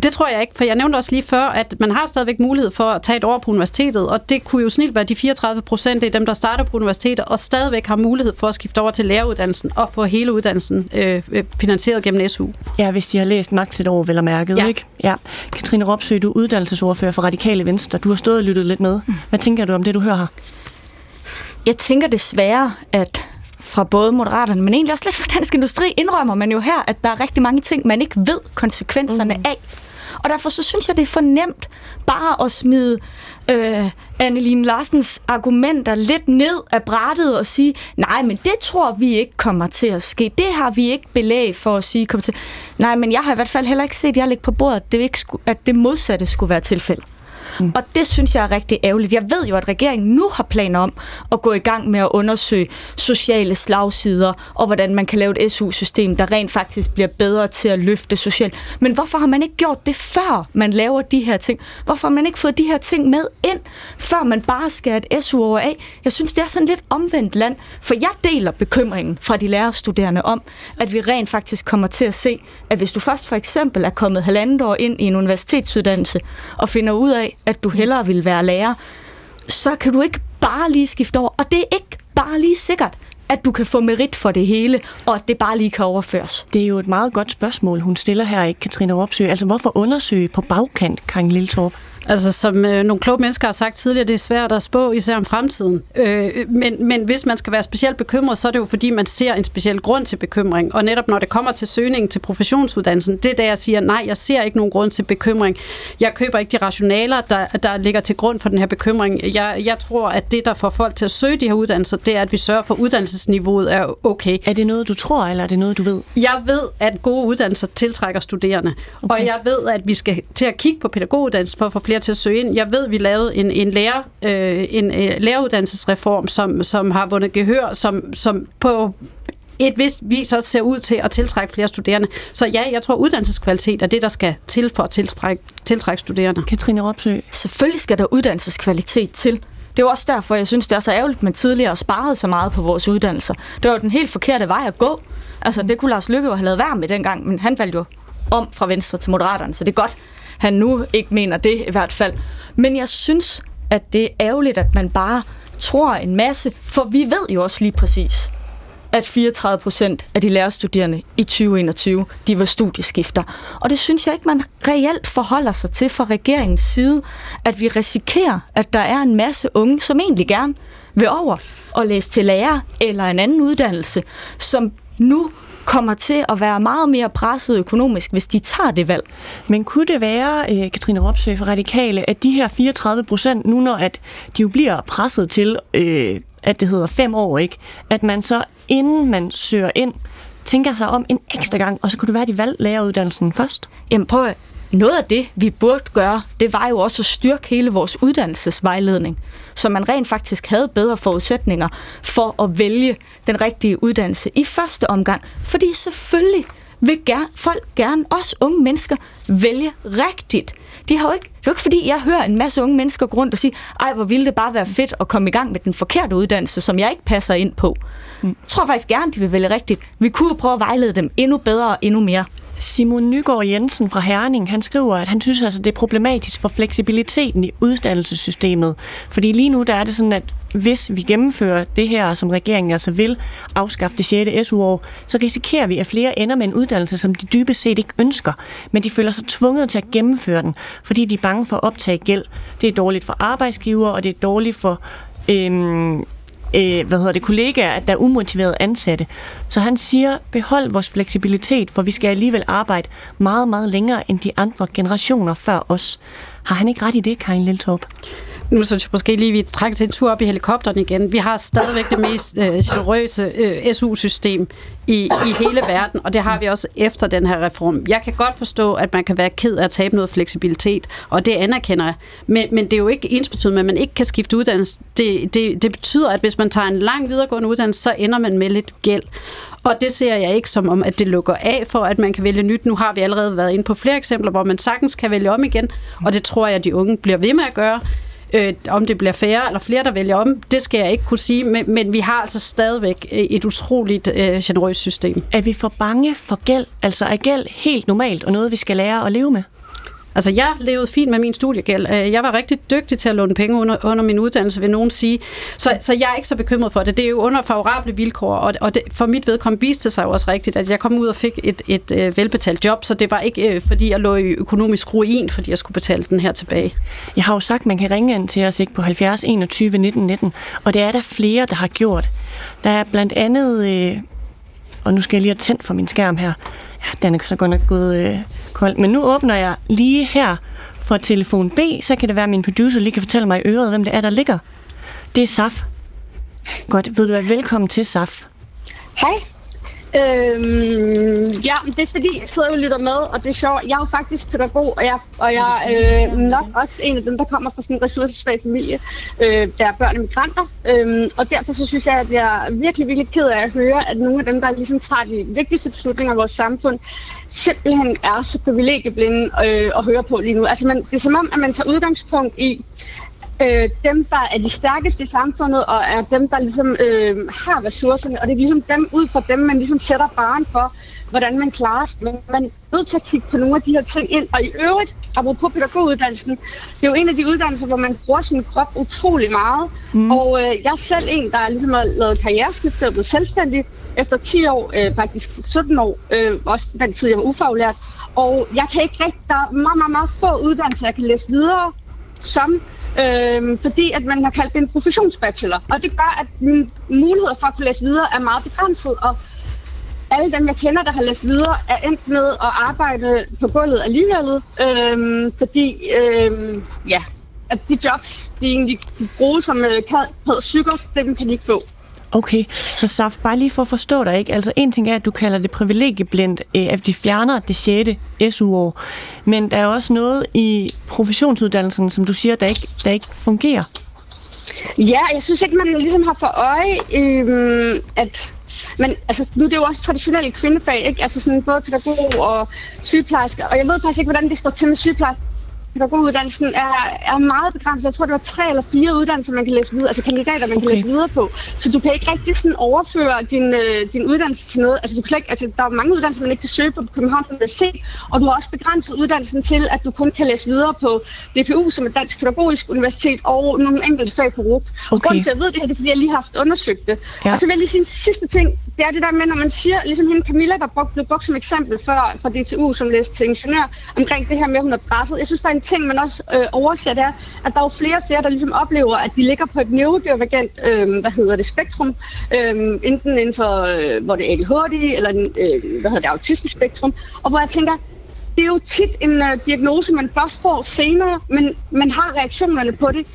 Det tror jeg ikke, for jeg nævnte også lige før, at man har stadigvæk mulighed for at tage et år på universitetet, og det kunne jo snilt være de 34 procent af dem, der starter på universitetet, og stadigvæk har mulighed for at skifte over til læreruddannelsen og få hele uddannelsen øh, øh finansieret gennem SU. Ja, hvis de har læst maks et år, vel og mærket, ja. ikke? Ja. Katrine Ropsø, du er uddannelsesordfører for Radikale Venstre. Du har stået og lyttet lidt med. Hvad tænker du om det, du hører her? Jeg tænker desværre, at fra både Moderaterne, men egentlig også lidt fra Dansk Industri, indrømmer man jo her, at der er rigtig mange ting, man ikke ved konsekvenserne mm. af. Og derfor så synes jeg, det er for nemt bare at smide øh, Anneline Larsens argumenter lidt ned af brættet og sige, nej, men det tror vi ikke kommer til at ske. Det har vi ikke belæg for at sige kommer til. Nej, men jeg har i hvert fald heller ikke set jeg ligge på bordet, at det, ikke skulle, at det modsatte skulle være tilfældet. Mm. Og det synes jeg er rigtig ærgerligt. Jeg ved jo, at regeringen nu har planer om at gå i gang med at undersøge sociale slagsider, og hvordan man kan lave et SU-system, der rent faktisk bliver bedre til at løfte socialt. Men hvorfor har man ikke gjort det, før man laver de her ting? Hvorfor har man ikke fået de her ting med ind, før man bare skærer et SU over af? Jeg synes, det er sådan lidt omvendt land, for jeg deler bekymringen fra de lærerstuderende om, at vi rent faktisk kommer til at se, at hvis du først for eksempel er kommet halvandet år ind i en universitetsuddannelse, og finder ud af, at du hellere vil være lærer, så kan du ikke bare lige skifte over. Og det er ikke bare lige sikkert, at du kan få merit for det hele, og at det bare lige kan overføres? Det er jo et meget godt spørgsmål, hun stiller her, ikke Katrine Ropsø. Altså, hvorfor undersøge på bagkant, Karin Lilletorp? Altså, som øh, nogle kloge mennesker har sagt tidligere, det er svært at spå, især om fremtiden. Øh, men, men hvis man skal være specielt bekymret, så er det jo fordi, man ser en speciel grund til bekymring. Og netop når det kommer til søgningen til professionsuddannelsen, det er der, jeg siger, nej, jeg ser ikke nogen grund til bekymring. Jeg køber ikke de rationaler, der, der ligger til grund for den her bekymring. Jeg, jeg tror, at det, der får folk til at søge de her uddannelser, det er, at vi sørger for, at uddannelsesniveauet er okay. Er det noget, du tror, eller er det noget, du ved? Jeg ved, at gode uddannelser tiltrækker studerende. Okay. Og jeg ved, at vi skal til at kigge på pædagoguddannelsen for at få flere til at søge ind. Jeg ved, vi lavede en, en, lærer, øh, en øh, læreruddannelsesreform, som, som har vundet gehør, som, som på et vist vis også ser ud til at tiltrække flere studerende. Så ja, jeg tror, uddannelseskvalitet er det, der skal til for at tiltrække, tiltrække studerende. Katrine Ropsø. Selvfølgelig skal der uddannelseskvalitet til. Det er jo også derfor, jeg synes, det er så ærgerligt, at man tidligere sparede så meget på vores uddannelser. Det var den helt forkerte vej at gå. Altså, det kunne Lars Lykke jo have lavet værd med dengang, men han valgte jo om fra Venstre til Moderaterne, så det er godt, han nu ikke mener det i hvert fald. Men jeg synes, at det er ærgerligt, at man bare tror en masse, for vi ved jo også lige præcis, at 34 procent af de lærerstuderende i 2021, de var studieskifter. Og det synes jeg ikke, man reelt forholder sig til fra regeringens side, at vi risikerer, at der er en masse unge, som egentlig gerne vil over og læse til lærer eller en anden uddannelse, som nu kommer til at være meget mere presset økonomisk, hvis de tager det valg. Men kunne det være, øh, Katrine Ropsø fra Radikale, at de her 34 procent, nu når at de jo bliver presset til, øh, at det hedder fem år, ikke, at man så inden man søger ind, tænker sig om en ekstra gang, og så kunne det være, at de valgte læreruddannelsen først? Jamen prøv at noget af det, vi burde gøre, det var jo også at styrke hele vores uddannelsesvejledning, så man rent faktisk havde bedre forudsætninger for at vælge den rigtige uddannelse i første omgang. Fordi selvfølgelig vil gerne, folk gerne, også unge mennesker, vælge rigtigt. De har jo ikke, det er jo ikke fordi, jeg hører en masse unge mennesker gå rundt og sige, ej, hvor ville det bare være fedt at komme i gang med den forkerte uddannelse, som jeg ikke passer ind på. Mm. Jeg tror faktisk gerne, de vil vælge rigtigt. Vi kunne prøve at vejlede dem endnu bedre og endnu mere. Simon Nygaard Jensen fra Herning, han skriver, at han synes altså, det er problematisk for fleksibiliteten i uddannelsessystemet. Fordi lige nu der er det sådan, at hvis vi gennemfører det her, som regeringen altså vil afskaffe det 6. SU-år, så risikerer vi, at flere ender med en uddannelse, som de dybest set ikke ønsker, men de føler sig tvunget til at gennemføre den, fordi de er bange for at optage gæld. Det er dårligt for arbejdsgiver, og det er dårligt for øhm, øh, hvad hedder det, kollegaer, at der er umotiverede ansatte. Så han siger, behold vores fleksibilitet, for vi skal alligevel arbejde meget, meget længere end de andre generationer før os. Har han ikke ret i det, Karin Liltorp? Nu synes jeg måske lige, vi trækker til en tur op i helikopteren igen. Vi har stadigvæk det mest øh, generøse øh, SU-system i, i hele verden, og det har vi også efter den her reform. Jeg kan godt forstå, at man kan være ked af at tabe noget fleksibilitet, og det anerkender jeg. Men, men det er jo ikke ensbetydende med, at man ikke kan skifte uddannelse. Det, det, det betyder, at hvis man tager en lang videregående uddannelse, så ender man med lidt gæld. Og det ser jeg ikke som om, at det lukker af for, at man kan vælge nyt. Nu har vi allerede været inde på flere eksempler, hvor man sagtens kan vælge om igen, og det tror jeg, at de unge bliver ved med at gøre. Øh, om det bliver færre eller flere, der vælger om, det skal jeg ikke kunne sige, men, men vi har altså stadigvæk øh, et utroligt øh, generøst system. Er vi for bange for gæld? Altså er gæld helt normalt og noget, vi skal lære at leve med? Altså, jeg levede fint med min studiegæld. Øh, jeg var rigtig dygtig til at låne penge under, under min uddannelse, vil nogen sige. Så, så jeg er ikke så bekymret for det. Det er jo under favorable vilkår, og, og det, for mit vedkommende viste det sig jo også rigtigt, at jeg kom ud og fik et, et, et velbetalt job, så det var ikke, øh, fordi jeg lå i økonomisk ruin, fordi jeg skulle betale den her tilbage. Jeg har jo sagt, at man kan ringe ind til os ikke på 70 21 19 19, og det er der flere, der har gjort. Der er blandt andet, øh, og nu skal jeg lige have tændt for min skærm her. Ja, den er så godt nok gået øh, kold. Men nu åbner jeg lige her for telefon B, så kan det være, at min producer lige kan fortælle mig i øret, hvem det er, der ligger. Det er Saf. Godt, ved du hvad, velkommen til Saf. Hej. Øhm, ja, det er fordi, jeg sidder jo og lytter med, og det er sjovt. Jeg er jo faktisk pædagog, og jeg, og jeg er øh, nok også en af dem, der kommer fra sådan en ressourcesvag familie, øh, der er børn og migranter. Øhm, og derfor så synes jeg, at jeg er virkelig, virkelig ked af at høre, at nogle af dem, der ligesom tager de vigtigste beslutninger i vores samfund, simpelthen er så privilegieblinde øh, at høre på lige nu. Altså, man, det er som om, at man tager udgangspunkt i, øh, dem, der er de stærkeste i samfundet, og er dem, der ligesom øh, har ressourcerne, og det er ligesom dem, ud fra dem, man ligesom sætter baren for, hvordan man klarer sig. Men man er nødt til at kigge på nogle af de her ting ind. Og i øvrigt, apropos pædagoguddannelsen, det er jo en af de uddannelser, hvor man bruger sin krop utrolig meget. Mm. Og øh, jeg er selv en, der ligesom har lavet karriereskift og blevet selvstændig efter 10 år, øh, faktisk 17 år, øh, også den tid, jeg var ufaglært. Og jeg kan ikke rigtig, der er meget, meget, meget få uddannelser, jeg kan læse videre som øh, fordi at man har kaldt det en professionsbachelor. Og det gør, at mine muligheder for at kunne læse videre er meget begrænset, og alle dem, jeg kender, der har læst videre, er endt med at arbejde på gulvet alligevel, øh, fordi øh, ja, at de jobs, de egentlig bruge som øh, psyker, dem kan de ikke få. Okay, så Saf, bare lige for at forstå dig, ikke? Altså en ting er, at du kalder det privilegieblindt, øh, at de fjerner det 6. SU-år, men der er også noget i professionsuddannelsen, som du siger, der ikke, der ikke fungerer. Ja, jeg synes ikke, man ligesom har for øje, øhm, at men altså, nu er det jo også traditionelle kvindefag, ikke? Altså sådan både pædagog og sygeplejerske, og jeg ved faktisk ikke, hvordan det står til med sygeplejerske pædagoguddannelsen er, er meget begrænset. Jeg tror, det var tre eller fire uddannelser, man kan læse videre, altså kandidater, man okay. kan læse videre på. Så du kan ikke rigtig sådan overføre din, øh, din uddannelse til noget. Altså, du kan ikke, altså, der er mange uddannelser, man ikke kan søge på på Københavns Universitet, og du har også begrænset uddannelsen til, at du kun kan læse videre på DPU, som er Dansk Pædagogisk Universitet, og nogle enkelte fag på RUG. Okay. Grunden til, at jeg ved det her, det er, fordi jeg lige har haft undersøgt det. Ja. Og så vil jeg lige sige en sidste ting. Det er det der med, når man siger, ligesom hende Camilla, der blev brugt som eksempel før fra DTU, som læste til ingeniør, omkring det her med, at hun er presset. Jeg synes, der er en ting, man også øh, overser, det er, at der er jo flere og flere, der ligesom oplever, at de ligger på et neurodivergent, øh, hvad hedder det, spektrum, øh, enten inden for, øh, hvor det er ADHD, eller øh, hvad hedder det, autistisk spektrum, og hvor jeg tænker, det er jo tit en øh, diagnose, man først får senere, men man har reaktionerne på det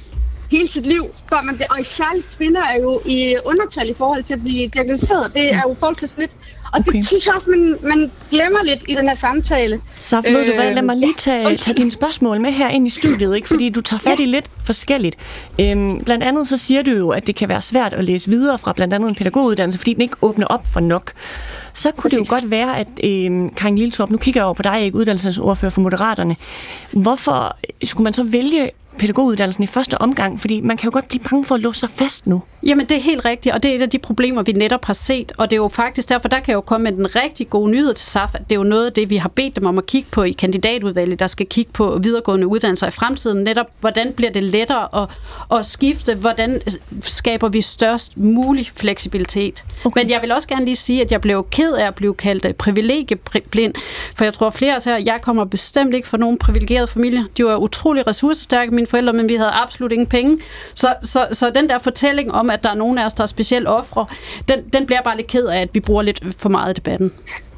hele sit liv, før man det. Og især kvinder er jo i undertal i forhold til at blive diagnosticeret. Det er jo forholdsvis lidt. Og okay. det synes jeg også, man, man glemmer lidt i den her samtale. Så ved øh, du hvad, lad mig lige tage, ja, tage dine spørgsmål med her ind i studiet, ikke? fordi du tager fat i ja. lidt forskelligt. Øhm, blandt andet så siger du jo, at det kan være svært at læse videre fra blandt andet en pædagoguddannelse, fordi den ikke åbner op for nok. Så kunne Præcis. det jo godt være, at øhm, Karin Lilletorp, nu kigger jeg over på dig, ikke uddannelsesordfører for Moderaterne. Hvorfor skulle man så vælge pædagoguddannelsen i første omgang? Fordi man kan jo godt blive bange for at låse sig fast nu. Jamen, det er helt rigtigt, og det er et af de problemer, vi netop har set. Og det er jo faktisk derfor, der kan jeg jo komme med den rigtig gode nyhed til SAF, at det er jo noget af det, vi har bedt dem om at kigge på i kandidatudvalget, der skal kigge på videregående uddannelser i fremtiden. Netop, hvordan bliver det lettere at, at skifte? Hvordan skaber vi størst mulig fleksibilitet? Okay. Men jeg vil også gerne lige sige, at jeg blev ked af at blive kaldt øh, privilegieblind, for jeg tror flere af os her, jeg kommer bestemt ikke fra nogen privilegeret familie. De var utrolig ressourcestærke, mine forældre, men vi havde absolut ingen penge. Så, så, så den der fortælling om, at der er nogen af os, der er specielt ofre, den, den bliver bare lidt ked af, at vi bruger lidt for meget i debatten.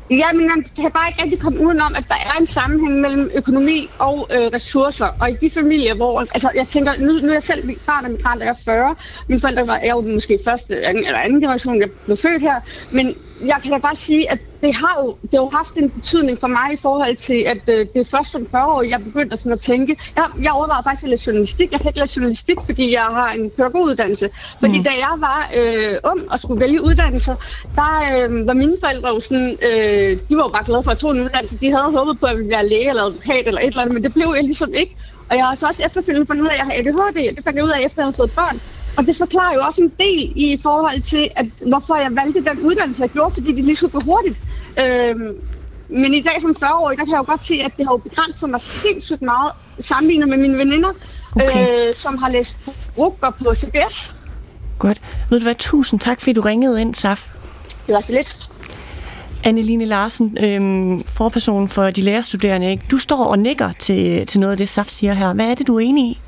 Ja, men man kan bare ikke rigtig komme udenom, at der er en sammenhæng mellem økonomi og øh, ressourcer. Og i de familier, hvor... Altså, jeg tænker, nu, nu er jeg selv barn af migrant, jeg er 40. Mine forældre var jeg jo måske første anden, eller anden generation, jeg blev født her. Men jeg kan da bare sige, at det har jo, det har jo haft en betydning for mig i forhold til, at øh, det er først som 40 år, jeg begyndte sådan at tænke. Jeg, jeg overvejede faktisk at læse journalistik. Jeg kan ikke læse journalistik, fordi jeg har en pædagoguddannelse. Fordi mm. da jeg var øh, ung og skulle vælge uddannelser, der øh, var mine forældre jo sådan, øh, de var jo bare glade for at tog en uddannelse. De havde håbet på, at jeg ville være læge eller advokat eller et eller andet, men det blev jeg ligesom ikke. Og jeg har så også efterfølgende fundet ud af, at jeg har ADHD. Det fandt jeg ud af, efter jeg havde fået børn. Og det forklarer jo også en del i forhold til, at hvorfor jeg valgte den uddannelse, jeg gjorde, fordi det lige skulle gå hurtigt. Øhm, men i dag som 40-årig, der kan jeg jo godt se, at det har jo begrænset mig sindssygt meget sammenlignet med mine veninder, okay. øh, som har læst rukker på CBS. Godt. Ved du hvad, tusind tak, fordi du ringede ind, Saf. Det var så lidt. Anneline Larsen, øhm, forperson for de lærerstuderende, ikke? du står og nikker til, til noget af det, Saf siger her. Hvad er det, du er enig i?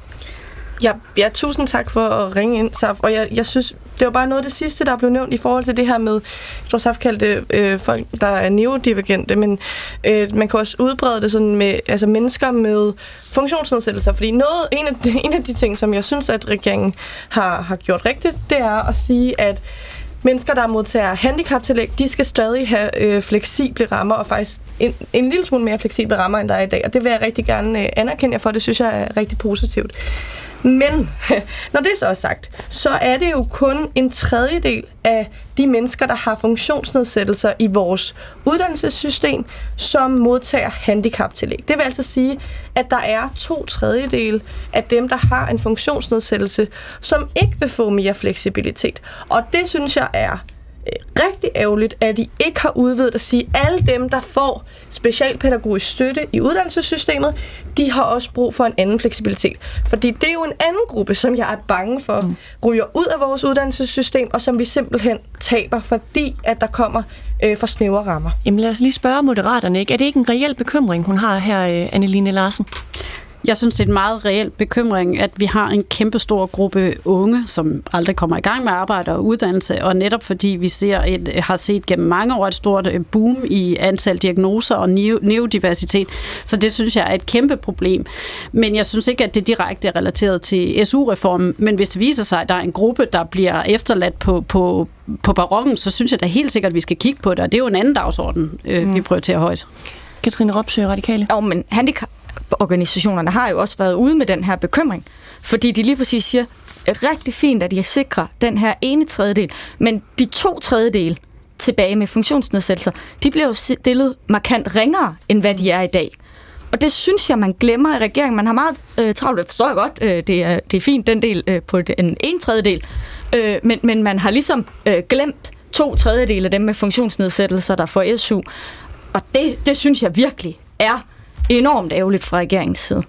Ja, ja, tusind tak for at ringe ind, Saf. Og jeg, jeg synes, det var bare noget af det sidste, der blev nævnt i forhold til det her med, jeg tror Saf kaldte øh, folk, der er neurodivergente, men øh, man kan også udbrede det sådan med altså mennesker med funktionsnedsættelser. Fordi noget, en, af de, en af de ting, som jeg synes, at regeringen har, har gjort rigtigt, det er at sige, at mennesker, der modtager handicaptillæg, de skal stadig have øh, fleksible rammer, og faktisk en, en lille smule mere fleksible rammer, end der er i dag. Og det vil jeg rigtig gerne øh, anerkende jer for, det synes jeg er rigtig positivt. Men når det så er sagt, så er det jo kun en tredjedel af de mennesker, der har funktionsnedsættelser i vores uddannelsessystem, som modtager handicaptillæg. Det vil altså sige, at der er to tredjedel af dem, der har en funktionsnedsættelse, som ikke vil få mere fleksibilitet. Og det synes jeg er rigtig ærgerligt, at de ikke har udvidet at sige, at alle dem, der får specialpædagogisk støtte i uddannelsessystemet, de har også brug for en anden fleksibilitet. Fordi det er jo en anden gruppe, som jeg er bange for, mm. ryger ud af vores uddannelsessystem, og som vi simpelthen taber, fordi at der kommer øh, for snævre rammer. Jamen lad os lige spørge moderaterne, ikke? Er det ikke en reel bekymring, hun har her, øh, Anneline Larsen? Jeg synes, det er en meget reel bekymring, at vi har en kæmpe stor gruppe unge, som aldrig kommer i gang med arbejde og uddannelse, og netop fordi vi ser et, har set gennem mange år et stort øh, boom i antal diagnoser og neurodiversitet, så det synes jeg er et kæmpe problem. Men jeg synes ikke, at det direkte er relateret til SU-reformen, men hvis det viser sig, at der er en gruppe, der bliver efterladt på, på, på barokken, så synes jeg da helt sikkert, at vi skal kigge på det, og det er jo en anden dagsorden, øh, mm. vi prioriterer højt. Katrine Ropsø, Radikale. Jo, men handicap, organisationerne har jo også været ude med den her bekymring, fordi de lige præcis siger, rigtig fint, at de sikrer den her ene tredjedel, men de to tredjedel tilbage med funktionsnedsættelser, de bliver jo stillet markant ringere, end hvad de er i dag. Og det synes jeg, man glemmer i regeringen. Man har meget øh, travlt, det forstår jeg godt, øh, det, er, det er fint, den del øh, på den ene tredjedel, øh, men, men man har ligesom øh, glemt to tredjedel af dem med funktionsnedsættelser, der får SU. Og det, det synes jeg virkelig er enormt ærgerligt fra regeringens side.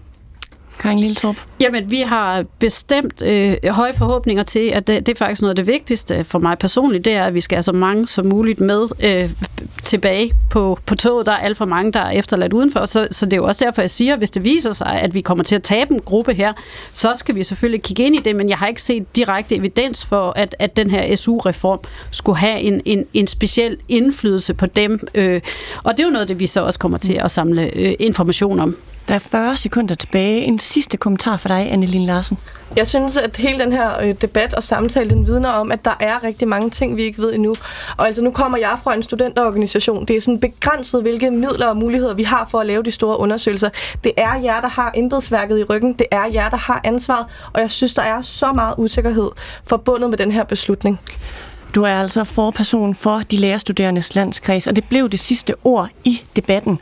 Karin Lilletorp? Jamen, vi har bestemt øh, høje forhåbninger til, at det, det er faktisk noget af det vigtigste for mig personligt, det er, at vi skal have så mange som muligt med øh, tilbage på, på toget. Der er alt for mange, der er efterladt udenfor, så, så det er jo også derfor, jeg siger, hvis det viser sig, at vi kommer til at tabe en gruppe her, så skal vi selvfølgelig kigge ind i det, men jeg har ikke set direkte evidens for, at, at den her SU-reform skulle have en, en, en speciel indflydelse på dem. Øh, og det er jo noget, det vi så også kommer til at samle øh, information om. Der er 40 sekunder tilbage. En sidste kommentar for dig, Anneline Larsen. Jeg synes, at hele den her øh, debat og samtale, den vidner om, at der er rigtig mange ting, vi ikke ved endnu. Og altså, nu kommer jeg fra en studenterorganisation. Det er sådan begrænset, hvilke midler og muligheder vi har for at lave de store undersøgelser. Det er jer, der har embedsværket i ryggen. Det er jer, der har ansvaret. Og jeg synes, der er så meget usikkerhed forbundet med den her beslutning. Du er altså forperson for de lærerstuderendes landskreds, og det blev det sidste ord i debatten.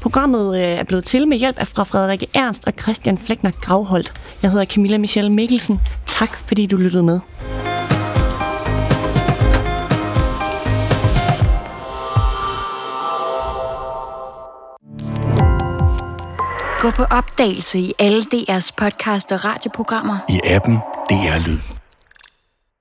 Programmet øh, er blevet til med hjælp af fra Frederik Ernst og Christian Flækner Gravholdt. Jeg hedder Camilla Michelle Mikkelsen. Tak fordi du lyttede med. Gå på opdagelse i alle DR's podcast og radioprogrammer. I appen DR Lyd.